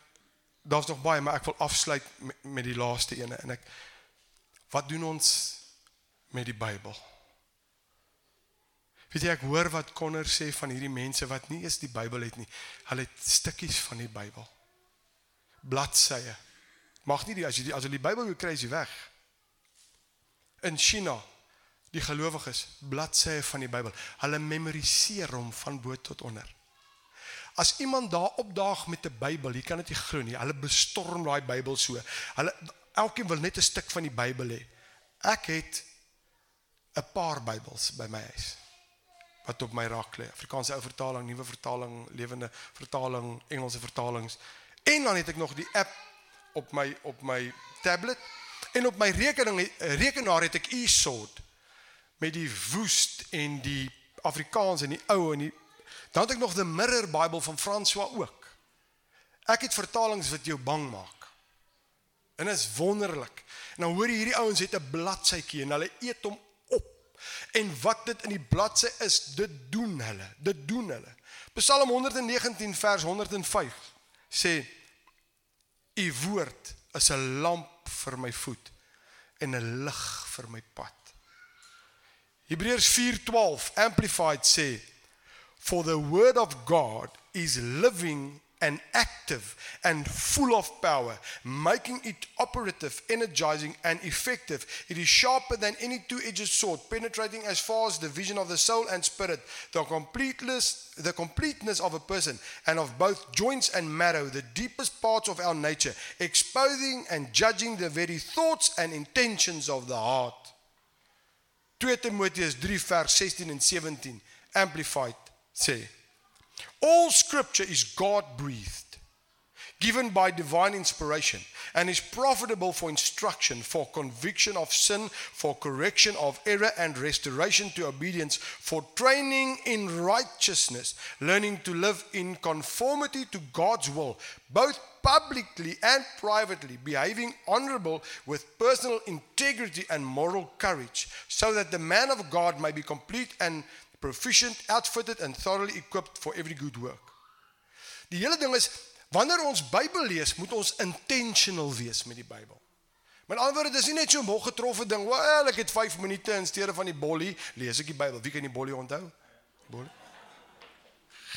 daar's nog baie, maar ek wil afsluit met, met die laaste ene en ek wat doen ons met die Bybel? Weet jy ek hoor wat Connor sê van hierdie mense wat nie eens die Bybel het nie. Hulle het stukkies van die Bybel. Bladsye. Mag nie die as jy die, as jy die Bybel kry is jy weg in China die gelowiges bladsye van die Bybel. Hulle memoriseer hom van bo tot onder. As iemand daar opdaag met 'n Bybel, jy kan dit nie glo nie. Hulle bestorm daai Bybel so. Hulle elkeen wil net 'n stuk van die Bybel hê. Ek het 'n paar Bybels by my huis wat op my rak lê. Afrikaanse ou vertaling, nuwe vertaling, lewende vertaling, Engelse vertalings. En dan het ek nog die app op my op my tablet En op my rekening rekenaar het ek e-sort met die woest en die Afrikaans en die ou en die dan het ek nog the Mirror Bible van François ook. Ek het vertalings wat jou bang maak. En dit is wonderlik. En dan hoor jy hierdie ouens het 'n bladsytjie en hulle eet hom op. En wat dit in die bladsy is, dit doen hulle. Dit doen hulle. Psalm 119 vers 105 sê: "U woord is 'n lamp vir my voet en 'n lig vir my pad. Hebreërs 4:12 amplified sê for the word of God is living and active and full of power, making it operative, energizing, and effective. It is sharper than any two edged sword, penetrating as far as the vision of the soul and spirit, the completeness, the completeness of a person, and of both joints and marrow, the deepest parts of our nature, exposing and judging the very thoughts and intentions of the heart. 2 Timotheus 3 vers 16 and 17 amplified say All scripture is God breathed, given by divine inspiration, and is profitable for instruction, for conviction of sin, for correction of error, and restoration to obedience, for training in righteousness, learning to live in conformity to God's will, both publicly and privately, behaving honorable with personal integrity and moral courage, so that the man of God may be complete and proficient, outfitted and thoroughly equipped for every good work. Die hele ding is wanneer ons Bybel lees, moet ons intentional wees met die Bybel. Met ander woorde, dis nie net so 'n moeg getroffe ding. Wel, ek het 5 minute in steede van die bollie, lees ek die Bybel. Wie kan die bollie onthou? Bollie.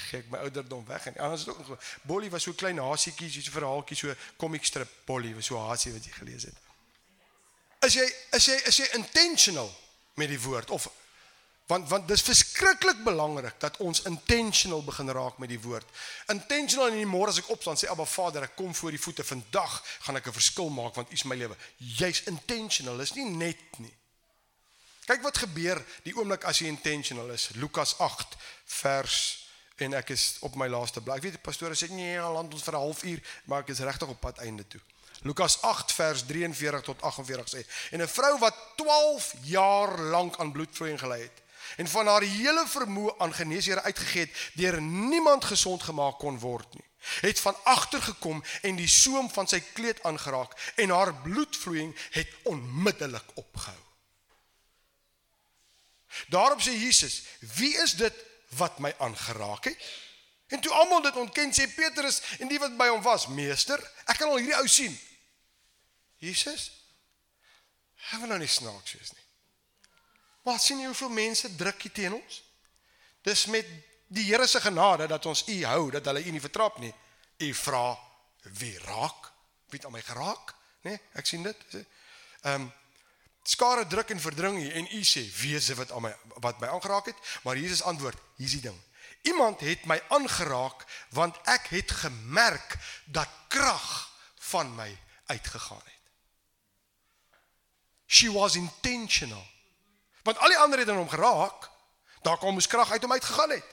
Gek my ouderdom weg en anders ook nog. Bollie was so klein hasietjies, so 'n verhaaltjie, so comic strip Bollie, was so hasie wat jy gelees het. Is jy is jy is jy intentional met die woord of want want dis verskriklik belangrik dat ons intentional begin raak met die woord. Intentional in die môre as ek opstaan sê Abba Vader, ek kom voor die voete vandag gaan ek 'n verskil maak want U is my lewe. Jy's intentional, is nie net nie. Kyk wat gebeur die oomblik as jy intentional is. Lukas 8 vers en ek is op my laaste bly. Ek weet die pastoor sê nee, land ons vir 'n halfuur, maar ek is regtig op pad einde toe. Lukas 8 vers 43 tot 48 sê en 'n vrou wat 12 jaar lank aan bloedvloeiing gely het en van haar hele vermoë aan geneesere uitgegee het deur niemand gesond gemaak kon word nie het van agter gekom en die soem van sy kleed aangeraak en haar bloedvloeiing het onmiddellik opgehou Daarop sê Jesus wie is dit wat my aangeraak het. En toe almal dit ontken sê Petrus en die wat by hom was, meester, ek kan al hierdie ou sien. Jesus. Hy wil nou nie snaaks wees nie. Maar sien jy hoeveel mense druk hier teen ons? Dis met die Here se genade dat ons u hou, dat hulle u nie vertrap nie. U vra wie raak? Wie het aan my geraak? Nê? Nee, ek sien dit. Ehm um, skare druk en verdring hier en u sê dit wat aan my wat my aangeraak het maar Jesus antwoord hier's die ding iemand het my aangeraak want ek het gemerk dat krag van my uitgegaan het she was intentional want al die ander het aan hom geraak daar kom mos krag uit hom uitgegaan het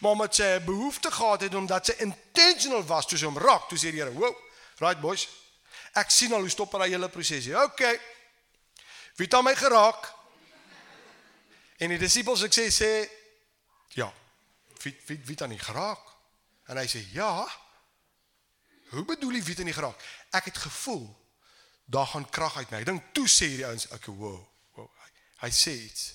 maar omdat sy 'n behoefte gehad het omdat sy intentional was toe sy hom raak toe sê die Here wow right boys ek sien al hoe stop hulle hele proses hier okay Wie het aan my geraak? En die disippels ek sê sê ja. Wie wie wie het aan nie geraak? En hy sê ja. Hoe bedoel jy wie het nie geraak? Ek het gevoel daar gaan krag uit my. Ek dink toe sê hierdie ouens ek wow. wow hy, sê iets.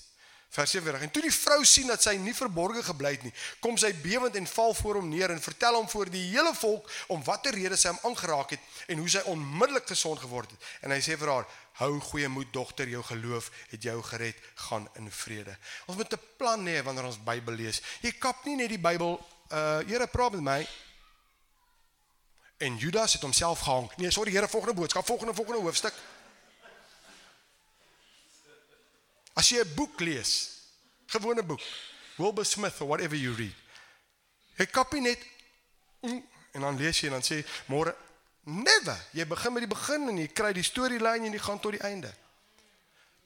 Vers 7 en toe die vrou sien dat sy nie verborge gebly het nie, kom sy bewend en val voor hom neer en vertel hom voor die hele volk om watter rede sy hom aangeraak het en hoe sy onmiddellik gesond geword het. En hy sê vir haar: "Hou goeie moed dogter, jou geloof het jou gered, gaan in vrede." Ons moet 'n plan hê wanneer ons Bybel lees. Jy kap nie net die Bybel, uh Here praat met my. En Judas het homself gehang. Nee, sorry Here, volgende boodskap, volgende volgende hoofstuk. As jy 'n boek lees, gewone boek, Wilbur Smith or whatever you read. Jy kopie net mm, en dan lees jy en dan sê môre never. Jy begin met die begin en jy kry die storielyn en jy gaan tot die einde.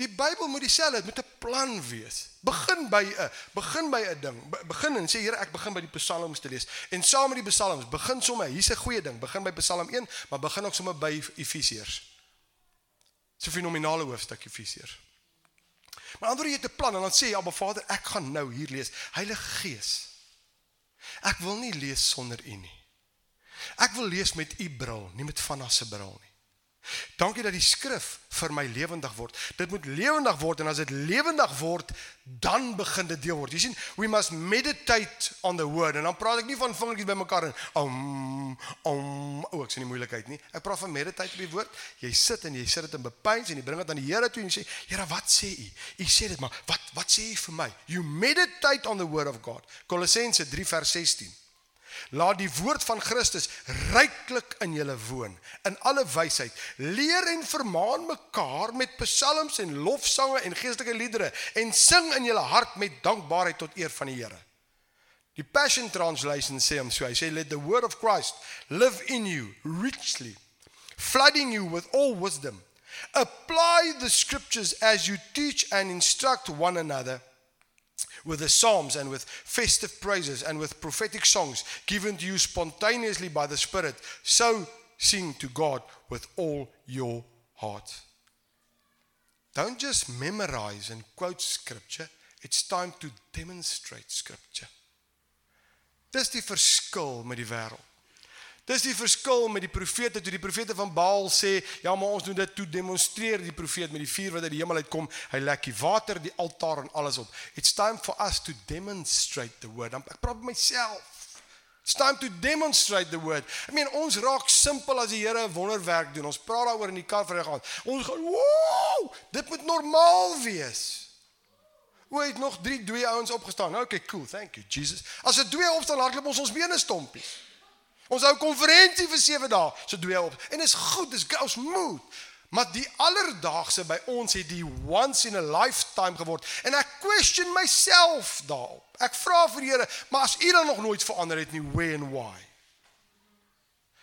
Die Bybel moet dieselfde, dit moet 'n plan wees. Begin by 'n begin by 'n ding. Be, begin en sê Here, ek begin by die Psalms te lees. En saam met die Psalms, begin sommer, hier's 'n goeie ding. Begin by Psalm 1, maar begin ook sommer by Efesiërs. So fenominale hoofstuk Efesiërs. Maar ander jy het 'n plan en dan sê jy, "Abba Vader, ek gaan nou hier lees. Heilige Gees. Ek wil nie lees sonder U nie. Ek wil lees met U bril, nie met Vanna se bril nie. Dankie dat die skrif vir my lewendig word. Dit moet lewendig word en as dit lewendig word, dan begin dit deel word. Jy sien, we must meditate on the word. En dan praat ek nie van vingertjies bymekaar en om om o, ek sien nie moeilikheid nie. Ek praat van meditate op die woord. Jy sit en jy sit dit in bepeins en jy bring dit aan die Here toe en jy sê, Here, wat sê U? U sê dit maar, wat wat sê U vir my? You meditate on the word of God. Kolossense 3 vers 16. Laat die woord van Christus ryklik in julle woon in alle wysheid. Leer en vermaan mekaar met psalms en lofsange en geestelike liedere en sing in julle hart met dankbaarheid tot eer van die Here. Die Passion Translation sê hom so, hy sê let the word of Christ live in you richly, flooding you with all wisdom. Apply the scriptures as you teach and instruct one another with the psalms and with festive praises and with prophetic songs given to you spontaneously by the Spirit. So sing to God with all your heart. Don't just memorize and quote scripture, it's time to demonstrate scripture. Dis die verskil met die wêreld. Dis die verskil met die profete toe die profete van Baal sê, ja, maar ons doen dit toe demonstreer die profeet met die vuur wat uit die hemel uitkom. Hy lek die water, die altaar en alles op. It's time for us to demonstrate the word. Ek praat met myself. It's time to demonstrate the word. I mean, ons raak simpel as die Here 'n wonderwerk doen. Ons praat daaroor in die kar vir gaan. Ons gaan, "Woew! Dit moet normaal wees." Hoe het nog 3 twee ouens opgestaan? Nou, okay, cool. Thank you, Jesus. As dit twee opstaan, hardloop ons ons bene stompies. Ons hou konferensie vir 7 dae, so twee op. En is goed, dis ons moet. Maar die alledaagse by ons het die once in a lifetime geword en ek question myself daarop. Ek vra vir die Here, maar as U dan nog nooit verander het nie, where and why?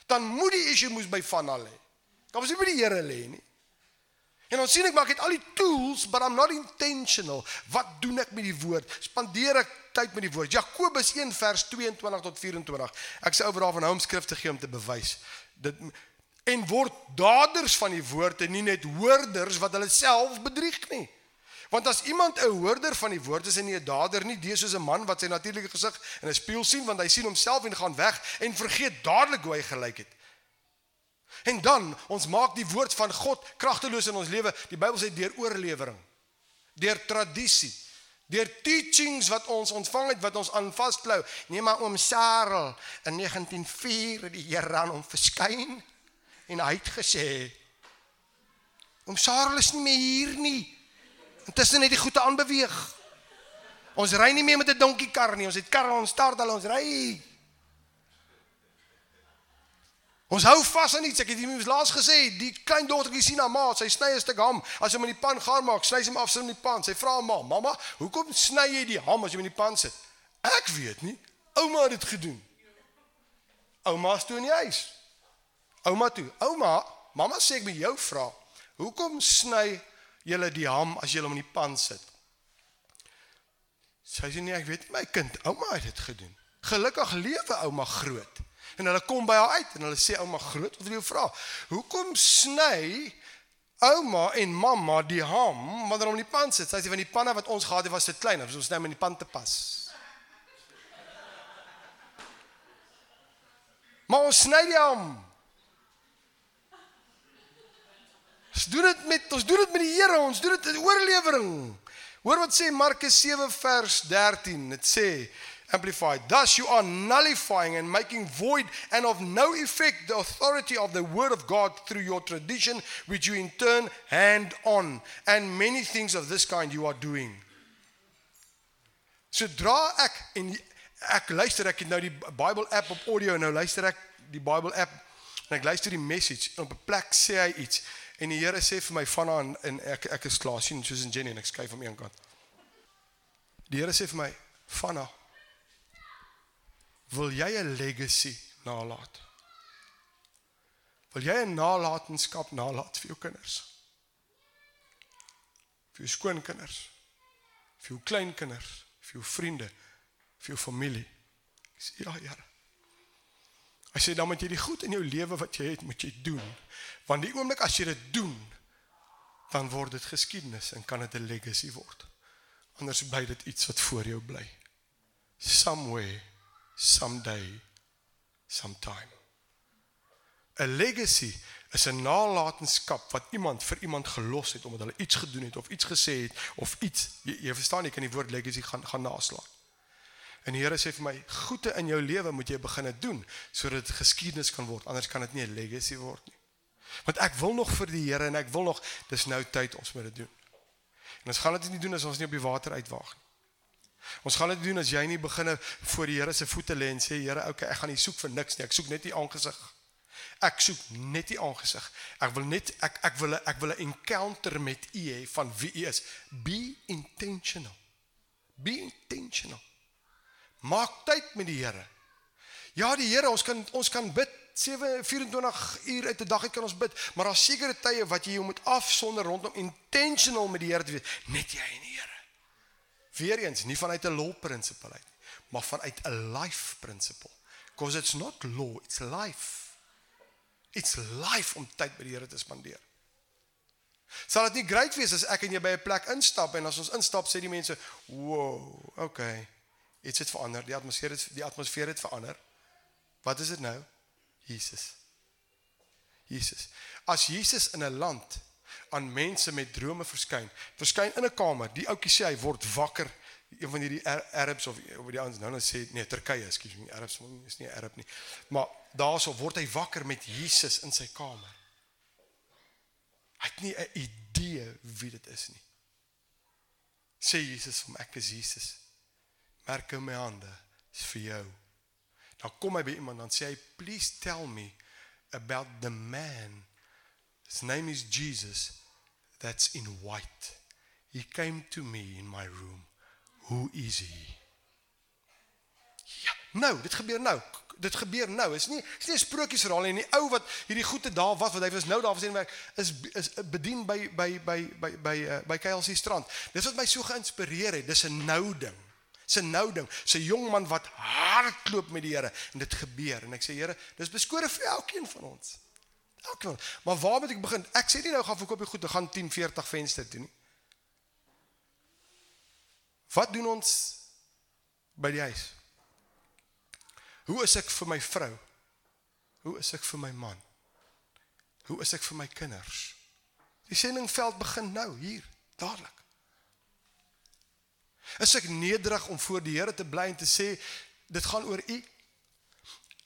Dan moet die issue moes by van al lê. Kan ons nie by die Here lê nie. En dan sien ek maar ek het al die tools, but I'm not intentional. Wat doen ek met die woord? Spandeer ek tyd met die woord? Jakobus 1 vers 22 tot 24. Ek sê oor daarvan hou om skrifte gee om te bewys. Dit en word daders van die woord en nie net hoorders wat hulle self bedrieg nie. Want as iemand 'n hoorder van die woord is en nie 'n dader nie, dis soos 'n man wat sy natuurlike gesig in 'n spieël sien want hy sien homself en gaan weg en vergeet dadelik hoe hy gelyk het. En dan ons maak die woord van God kragteloos in ons lewe. Die Bybel sê deur oorlewering, deur tradisie, deur teachings wat ons ontvang het wat ons aan vasklou. Neem maar oom Sarel in 1904 het die Here aan hom verskyn en hy het gesê Oom Sarel is nie meer hier nie. Intussen het die goede aanbeweeg. Ons ry nie meer met 'n donkiekar nie. Ons het karre, ons start al ons ry. Ons hou vas aan iets. Ek het iemand laas gesê, die klein dogtertjie sien haar ma, sy sny 'n stuk ham. As sy hom in die pan gaar maak, sny sy hom af sit in die pan. Sy vra haar ma, "Mamma, hoekom sny jy die ham as jy hom in die pan sit?" Ek weet nie. Ouma het dit gedoen. Ouma steun die huis. Ouma toe. Ouma, mamma sê ek moet jou vra. Hoekom sny julle die ham as julle hom in die pan sit? Sy sê nee, ek weet nie my kind. Ouma het dit gedoen. Gelukkig lewe ouma groot. En hulle kom by haar uit en hulle sê ouma groot, wat wil jy vra? Hoekom sny ouma en mamma die ham wanneer hom in die pan sit? Sy sê van die panne wat ons gehad het was te klein, ons sny hom in die pan te pas. Maar ons sny die ham. Ons doen dit met ons doen dit met die Here, ons doen dit in oorlewering. Hoor wat sê Markus 7 vers 13. Dit sê amplified thus you are nullifying and making void and of no effect the authority of the word of God through your tradition which you in turn hand on and many things of this kind you are doing. Sodra ek en ek luister ek het nou die Bible app op audio nou luister ek die Bible app en ek luister die message en op 'n plek sê hy iets En die Here sê vir my van aan en ek ek is klaar sien soos in Jenny en ek skuif aan een kant. Die Here sê vir my van aan Wil jy 'n legacy nalat? Wil jy 'n nalatenskap nalat vir jou kinders? Vir jou skoonkinders? Vir jou kleinkinders? Vir jou vriende? Vir jou familie? Ek sê ja, Here. Hy sê dan moet jy die goed in jou lewe wat jy het, moet jy doen. Want die oomblik as jy dit doen, dan word dit geskiedenis en kan dit 'n legacy word. Anders bly dit iets wat voor jou bly. Somewhere, someday, sometime. 'n Legacy is 'n nalatenskap wat iemand vir iemand gelos het omdat hulle iets gedoen het of iets gesê het of iets jy, jy verstaan jy kan die woord legacy gaan gaan naslaan. En die Here sê vir my, goeie in jou lewe moet jy begine doen sodat dit geskiedenis kan word. Anders kan dit nie 'n legacy word nie. Want ek wil nog vir die Here en ek wil nog dis nou tyd ons moet dit doen. En ons gaan dit nie doen as ons nie op die water uitwaag nie. Ons gaan dit doen as jy nie beginne voor die Here se voete lê en sê Here, okay, ek gaan nie soek vir niks nie. Ek soek net U aangesig. Ek soek net U aangesig. Ek wil net ek ek wil ek wil 'n encounter met U hê van wie U is. Be intentional. Be intentional. Maak tyd met die Here. Ja, die Here, ons kan ons kan bid 7 24 uur uit 'n dag uit kan ons bid, maar daar's sekere tye wat jy moet afsonder rondom intentional met die Here te wees, net jy en. Weereens, nie vanuit 'n law principle uit nie, maar vanuit 'n life principle. Because it's not law, it's life. It's life om tyd by die Here te spandeer. Sal dit nie great wees as ek en jy by 'n plek instap en as ons instap sê die mense, "Wow, okay." Iets het verander, die atmosfeer het die atmosfeer het verander. Wat is dit nou? Jesus. Jesus. As Jesus in 'n land aan mense met drome verskyn, verskyn in 'n kamer, die ouetjie sê hy word wakker een van hierdie Arabs of of die ouens nou nou sê nee Turkye, ekskuus nie Arabs is nie Arab nie. Maar daarso word hy wakker met Jesus in sy kamer. Hy het nie 'n idee wie dit is nie. Sê Jesus vir my ek is Jesus. Merk in my hande is vir jou. Dan kom hy by iemand dan sê hy please tell me about the man his name is Jesus that's in white. He came to me in my room. Who is he? Ja, nou, dit gebeur nou. Dit gebeur nou. Is nie is nie 'n sprokiesverhaal nie. Die ou wat hierdie goeie dae was wat hy was nou daar was in werk is is bedien by by by by by uh, by KLC strand. Dis wat my so geïnspireer het. Dis 'n nou ding. Dis 'n nou ding. 'n Jong man wat hardloop met die Here en dit gebeur en ek sê Here, dis beskore vir elkeen van ons. Elkeen. Maar waar moet ek begin? Ek sê nie nou gaan verkoop jy goed, gaan 10, 40 venster toe nie. Wat doen ons by die huis? Hoe is ek vir my vrou? Hoe is ek vir my man? Hoe is ek vir my kinders? Die sendingveld begin nou hier, dadelik. Is ek nederig om voor die Here te bly en te sê dit gaan oor u?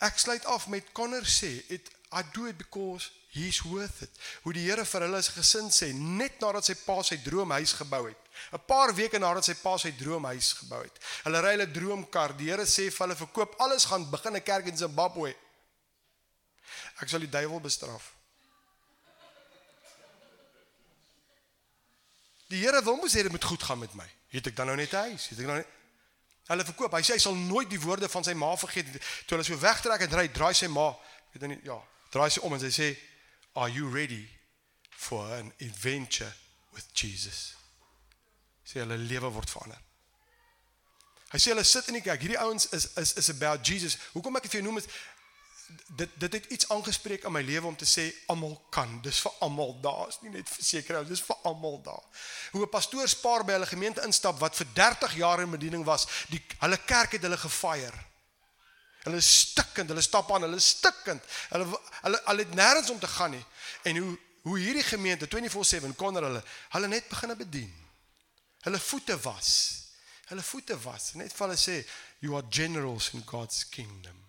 Ek sluit af met Connor sê, it I do it because he's worth it. Hoe die Here vir hulle as gesin sê net nadat sy pa sy droomhuis gebou het. 'n Paar weke nadat sy pa sy droomhuis gebou het. Hulle ry hulle droomkar. Die Here sê vir hulle verkoop alles gaan begin 'n kerk in Zimbabwe. Ek sal die duiwel bestraf. Die Here wil mos hê dit moet goed gaan met my. Het ek dan nou net 'n huis? Het ek nou net Hulle verkoop. Hy sê hy sal nooit die woorde van sy ma vergeet. Toe hulle so wegtrek en ry, draai sy ma, weet jy nie, ja, draai sy om en sy sê, "Are you ready for an adventure with Jesus?" Sê hulle lewe word verander. Hy sê hulle sit in die kerk. Hierdie ouens is is is about Jesus. Hoekom ek dit vir jou noem is dit dit het iets aangespreek in my lewe om te sê almal kan. Dis vir almal daar. Is nie net vir sekere ouens, dis vir almal daar. Hoe 'n pastoor spaar by hulle gemeente instap wat vir 30 jaar in bediening was, die hulle kerk het hulle gefire. Hulle is stikkend, hulle stap aan, hulle is stikkend. Hulle hulle al het nêrens om te gaan nie. En hoe hoe hierdie gemeente 24/7 kon hulle hulle net begine bedien. Hulle voete was. Hulle voete was. Net vir hulle sê you are generals in God's kingdom.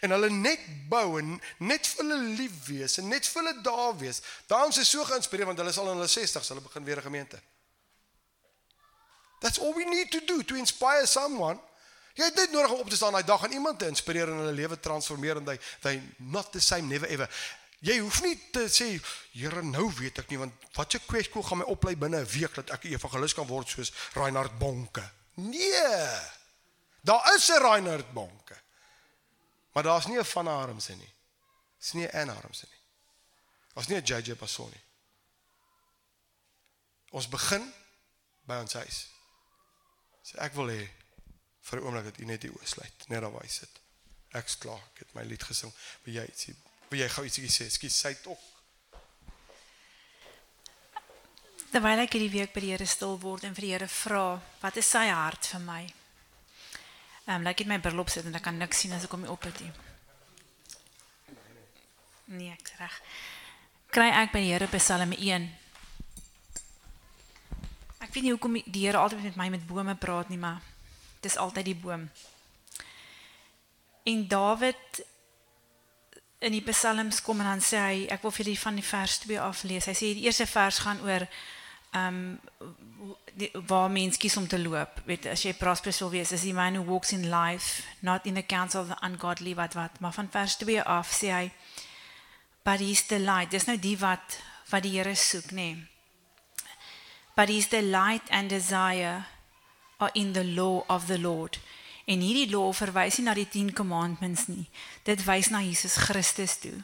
En hulle net bou en net vir hulle lief wees en net vir hulle daar wees. Daarom is so geïnspireer want hulle is al in hulle 60s, hulle begin weer 'n gemeente. That's all we need to do to inspire someone Jy het net nodig om op te staan daai dag en iemand te inspireer en hulle lewe transformeer en hy hy not the same never ever. Jy hoef nie te sê Here nou weet ek nie want wat se kwesskool gaan my oplei binne 'n week dat ek 'n evangelis kan word soos Reinhard Bonke. Nee. Daar is 'n Reinhard Bonke. Maar daar's nie 'n van Armse nie. Dis nie 'n Ann Armse nie. Daar's nie 'n JJ Passoni. Ons begin by ons huis. Sê ek wil hê vir 'n oomblik dat u net die oë sluit, net daar waar hy sit. Ek's klaar, ek het my lied gesing. Wil jy ietsie wil jy gou ietsie sê? Ekskuus, sy het ook. Terwyl ek hierdie week by die Here stil word en vir die Here vra, wat is sy hart vir my? Ehm um, laat ek my bril op sit en ek kan niks sien as ek hom op het nie. Nee, ek reg. Kry ek by die Here Psalm 1. Ek weet nie hoekom die Here altyd met my met bome praat nie, maar dis altyd die boom. En Dawid in die psalms kom en dan sê hy ek wil vir julle van die vers 2 af lees. Hy sê die eerste vers gaan oor ehm um, waar mens kies om te loop. Weet as jy prosperous wil wees, is die man who walks in life, not in the counsel of the ungodly wat wat. Maar van vers 2 af sê hy but he's the light. Dis nou die wat wat die Here soek, nê. Nee. But he's the light and desire are in the law of the Lord. En hierdie law verwys nie na die 10 commandments nie. Dit wys na Jesus Christus toe.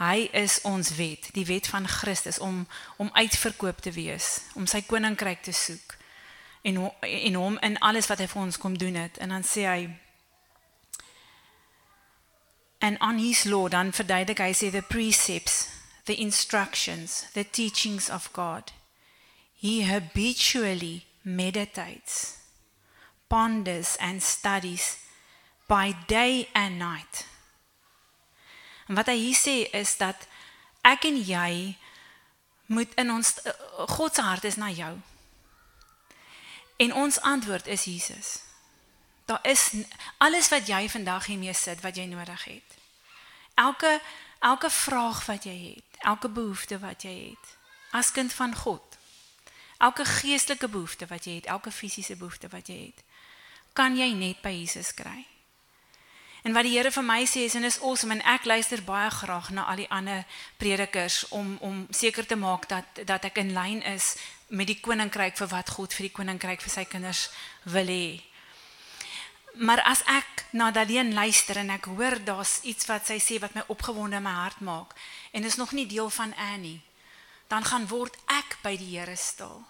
Hy is ons wet, die wet van Christus om om uitverkoop te wees, om sy koninkryk te soek en en hom in alles wat hy vir ons kom doen het. En dan sê hy And on his law dan verduidelik hy sê the precepts, the instructions, the teachings of God. He habitually meditates ponders and studies by day and night. En wat hy hier sê is dat ek en jy moet in ons uh, God se hart is na jou. En ons antwoord is Jesus. Daar is alles wat jy vandag hiermee sit wat jy nodig het. Elke elke vraag wat jy het, elke behoefte wat jy het as kind van God. Elke geestelike behoefte wat jy het, elke fisiese behoefte wat jy het, kan jy net by Jesus kry. En wat die Here vir my sê is en is awesome en ek luister baie graag na al die ander predikers om om seker te maak dat dat ek in lyn is met die koninkryk vir wat God vir die koninkryk vir sy kinders wil hê. Maar as ek na Daleen luister en ek hoor daar's iets wat sy sê wat my opgewonde in my hart maak en is nog nie deel van Annie, dan gaan word ek by die Here stil.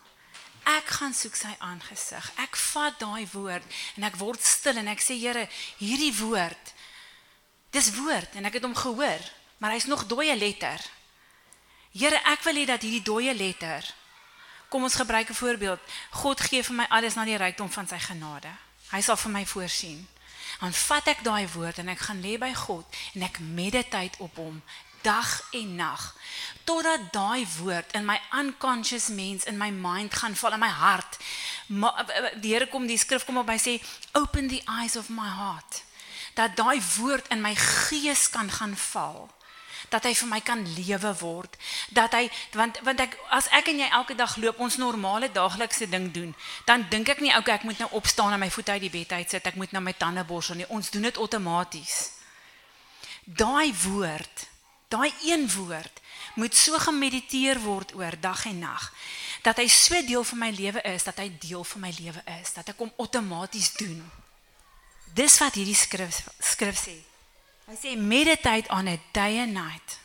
Ek gaan soek sy aangesig. Ek vat daai woord en ek word stil en ek sê Here, hierdie woord dis woord en ek het hom gehoor, maar hy's nog dooie letter. Here, ek wil hê dat hierdie dooie letter Kom ons gebruik 'n voorbeeld. God gee vir my alles na die rykdom van sy genade. Hy sal vir my voorsien. Dan vat ek daai woord en ek gaan lê by God en ek mediteer op hom dag en nag totdat daai woord in my unconscious mens in my mind gaan val in my hart. Ma, die Here kom die skrif kom op by sê open the eyes of my heart. Dat daai woord in my gees kan gaan val. Dat hy vir my kan lewe word. Dat hy want want ek as ek en jy elke dag loop ons normale daaglikse ding doen, dan dink ek nie okay ek moet nou opstaan en my voete uit die bed uit sit, ek moet nou my tande borsel nie. Ons doen dit outomaties. Daai woord Daai een woord moet so gemediteer word oor dag en nag dat hy so deel van my lewe is, dat hy deel van my lewe is, dat ek hom outomaties doen. Dis wat hierdie skrif skrif sê. Hy sê meditate on it day and night.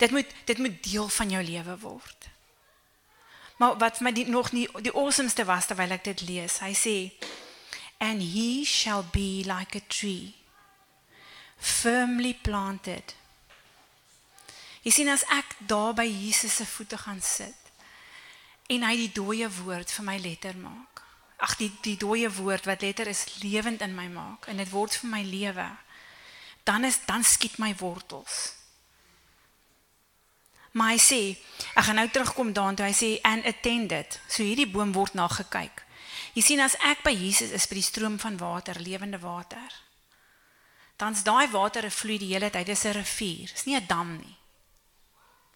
Dit moet dit moet deel van jou lewe word. Maar wat vir my die, nog nie die awesomeste was terwyl ek dit lees. Hy sê and he shall be like a tree firmly planted. Jy sien as ek daar by Jesus se voete gaan sit en hy die dooie woord vir my letter maak. Ag die die dooie woord wat letter is lewend in my maak en dit word vir my lewe. Dan is dan skiet my wortels. Maar hy sê, ek gaan nou terugkom daartoe. Hy sê and attended. So hierdie boom word na gekyk. Jy sien as ek by Jesus is by die stroom van water, lewende water dan's daai water vloei die hele tyd. Dis 'n rivier. Dis nie 'n dam nie.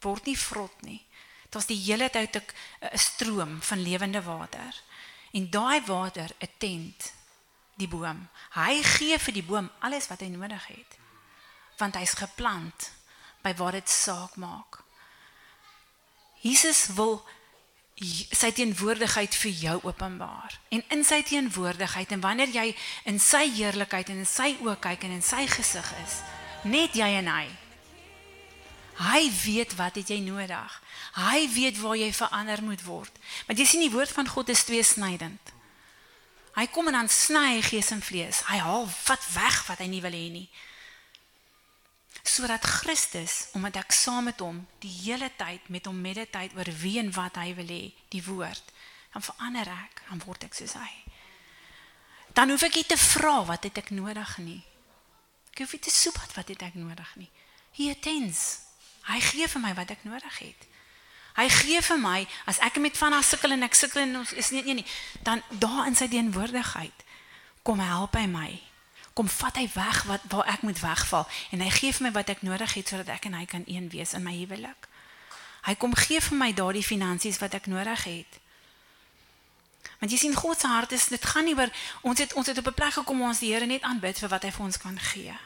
Word nie vrot nie. Dit's die hele tyd 'n stroom van lewende water. En daai water attent die boom. Hy gee vir die boom alles wat hy nodig het. Want hy's geplant by waar dit saak maak. Jesus wil sy teenwoordigheid vir jou openbaar. En in sy teenwoordigheid en wanneer jy in sy heerlikheid en in sy oë kyk en in sy gesig is, net jy en hy. Hy weet wat het jy nodig. Hy weet waar jy verander moet word. Want jy sien die woord van God is tweesnydend. Hy kom en dan sny hy gees en vlees. Hy haal wat weg wat hy nie wil hê nie sodat Christus omdat ek saam met hom die hele tyd met hom mediteer oor wie en wat hy wil hê, die woord, dan verander ek, dan word ek soos hy. Dan hoef ek nie te vra wat het ek nodig nie. Ek hoef nie te soek wat het ek nodig nie. Hy attends. Hy gee vir my wat ek nodig het. Hy gee vir my as ek met van haar sukkel en ek sukkel en is nie nie, nie dan daar in sy teenwoordigheid kom help hy my kom vat hy weg wat waar ek moet wegval en hy gee vir my wat ek nodig het sodat ek en hy kan een wees in my huwelik. Hy kom gee vir my daardie finansies wat ek nodig het. Want jy sien God se hart is dit gaan nie oor ons het ons het op 'n plek gekom waar ons die Here net aanbid vir wat hy vir ons kan gee.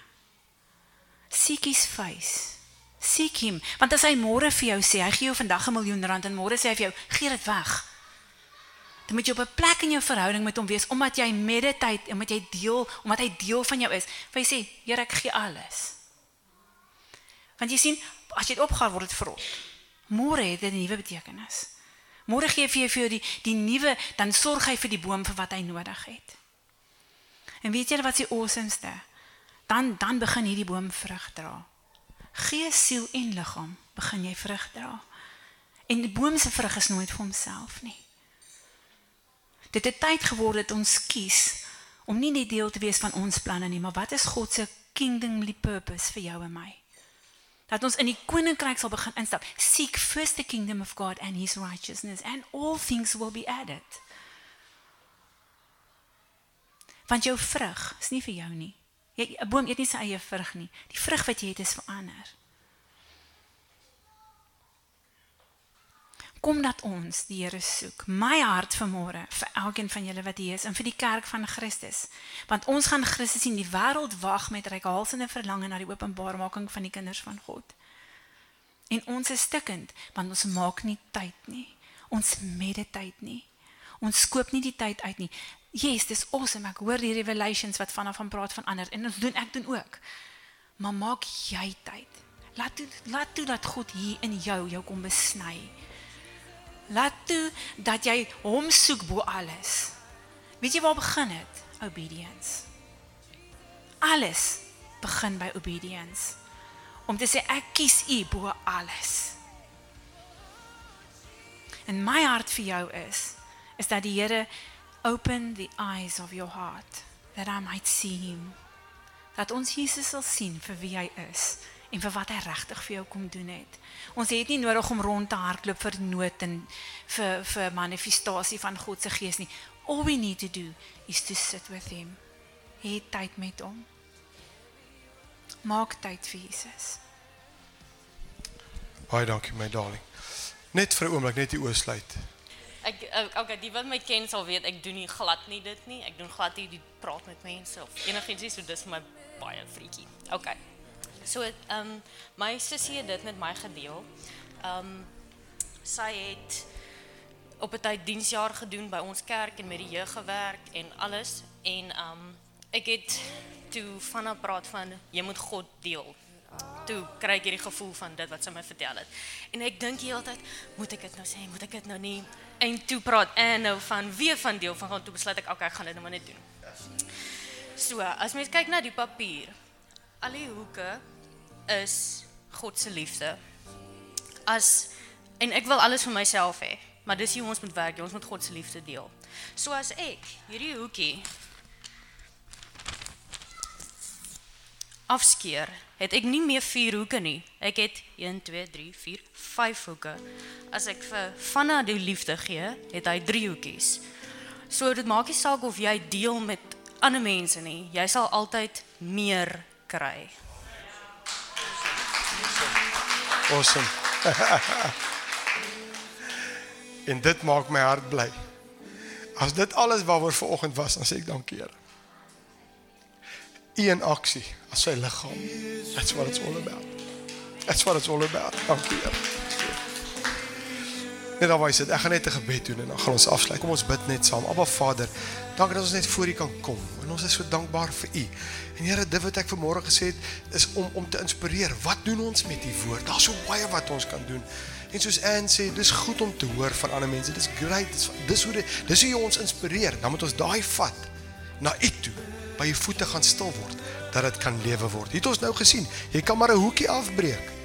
Seek his face. Seek him want as hy môre vir jou sê hy gee jou vandag 'n miljoen rand en môre sê hy vir jou gee dit weg dan moet jy op 'n plek in jou verhouding met hom wees omdat jy meditate, omdat jy deel, omdat hy deel van jou is. Want jy sê, Here, ek gee alles. Want jy sien, as jy dit opgaan word dit vrot. Môre het dit 'n nuwe betekenis. Môre gee vir jou vir jou die die nuwe, dan sorg hy vir die boom vir wat hy nodig het. En weet jy wat se awesomeste? Dan dan begin hierdie boom vrug dra. Gees, siel en liggaam begin jy vrug dra. En die boom se vrug is nooit vir homself nie. Dit het tyd geword dat ons kies om nie net deel te wees van ons planne nie, maar wat is God se kingdomly purpose vir jou en my. Dat ons in die koninkryk sal begin instap. Seek first the kingdom of God and his righteousness and all things will be added. Want jou vrug is nie vir jou nie. Jy 'n boom eet nie sy eie vrug nie. Die vrug wat jy het is vir ander. Kom dat ons die Here soek. My hart vanmôre vir elkeen van julle wat hier is en vir die kerk van Christus. Want ons gaan Christus sien. Die wêreld wag met reikhalsende verlange na die openbarmaking van die kinders van God. En ons is stikkend want ons maak nie tyd nie. Ons meditate nie. Ons skoop nie die tyd uit nie. Yes, dis awesome. Ek hoor die revelations wat vanaf van praat van ander en ons doen ek doen ook. Maar maak jy tyd. Laat toe laat toe dat God hier in jou jou kom besny. Laat toe dat jy hom soek bo alles. Weet jy waar begin dit? Obedience. Alles begin by obedience. Om te sê ek kies U bo alles. En my hart vir jou is is dat die Here open the eyes of your heart that I might see him. Dat ons Jesus sal sien vir wie hy is en vir wat hy regtig vir jou kom doen het. Ons het nie nodig om rond te hardloop vir nood en vir vir manifestasie van God se gees nie. All we need to do is to sit with him. Hê tyd met hom. Maak tyd vir Jesus. Baie dankie my darling. Net vir 'n oomblik net die oë sluit. Ek okay, die wat my ken sal weet ek doen nie glad nie dit nie. Ek doen glad nie die praat met mense of enigiets so dis vir my baie freaky. Okay. So ehm um, my sussie het dit met my gedeel. Ehm um, sy het op 'n tyd diensjaar gedoen by ons kerk en met die jeug gewerk en alles en ehm um, ek het toe van haar praat van jy moet God deel. Toe kry ek hierdie gevoel van dit wat sy my vertel het. En ek dink die hele tyd, moet ek dit nou sê, moet ek dit nou nie? En toe praat en nou van wie van deel van gaan toe besluit ek okay, ek gaan dit nou maar net doen. So, as mens kyk na die papier, al die hoeke is God se liefde. As en ek wil alles vir myself hê, maar dis hoe ons moet werk, ons moet God se liefde deel. So as ek hierdie hoekie afskeer, het ek nie meer 4 hoeke nie. Ek het 1 2 3 4 5 hoeke. As ek vir vanna die liefde gee, het hy 3 hoekies. So dit maak nie saak of jy deel met ander mense nie, jy sal altyd meer kry. Awesome. en dit maak my hart bly. As dit alles waaroor vanoggend was, dan sê ek dankie Here. U in aksie as sy liggaam. That's what it's all about. That's what it's all about. Dankie Here. Net dan wys dit, ek gaan net 'n gebed doen en dan gaan ons afsluit. Kom ons bid net saam. Abba Vader, dankie dat ons net voor U kan kom. En ons is so dankbaar vir U. En Here, dit wat ek vanmôre gesê het, is om om te inspireer. Wat doen ons met U woord? Daar's so baie wat ons kan doen. En soos Anne sê, dis goed om te hoor van ander mense. Dis great. Dis dis hoe dit dis hoe jy ons inspireer. Dan moet ons daai vat na U toe. By U voete gaan stil word dat dit kan lewe word. Het ons nou gesien, jy kan maar 'n hoekie afbreek.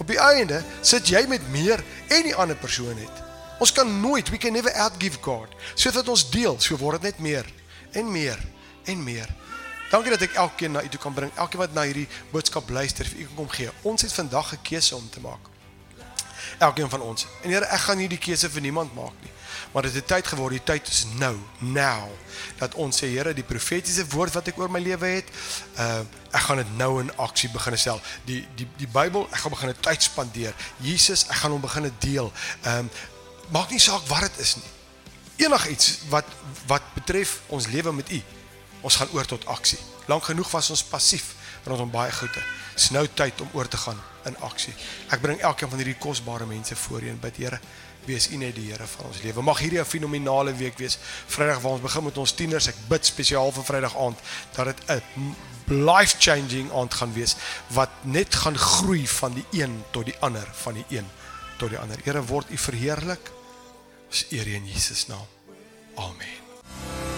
Op die einde sit jy met meer en die ander persoon het. Ons kan nooit, we can never outgive God. Sodat ons deel, so word dit net meer en meer en meer. Dankie dat ek elkeen na u toe kan bring. Elkeen wat na hierdie boodskap luister, vir u kan kom gee. Ons het vandag 'n keuse om te maak. Elkeen van ons. En Here, ek gaan nie die keuse vir niemand maak nie. Maar dit het tyd geword, die tyd is nou, now. Dat ons sê, Here, die profetiese woord wat ek oor my lewe het, uh ek gaan dit nou in aksie begin stel. Die die die Bybel, ek gaan begin tyd spandeer. Jesus, ek gaan hom begin deel. Um, maak nie saak wat dit is nie. Enigiets wat wat betref ons lewe met U. Ons gaan oor tot aksie. Lank genoeg was ons passief rondom baie goede. Dis nou tyd om oor te gaan in aksie. Ek bring elkeen van hierdie kosbare mense voor U en bid Here, wees U net die Here van ons lewe. Mag hierdie 'n fenominale week wees. Vrydag waar ons begin met ons tieners. Ek bid spesiaal vir Vrydag aand dat dit 'n life changing aand gaan wees wat net gaan groei van die een tot die ander, van die een tot die ander. Here word U verheerlik. Ons eer U in Jesus naam. Amen.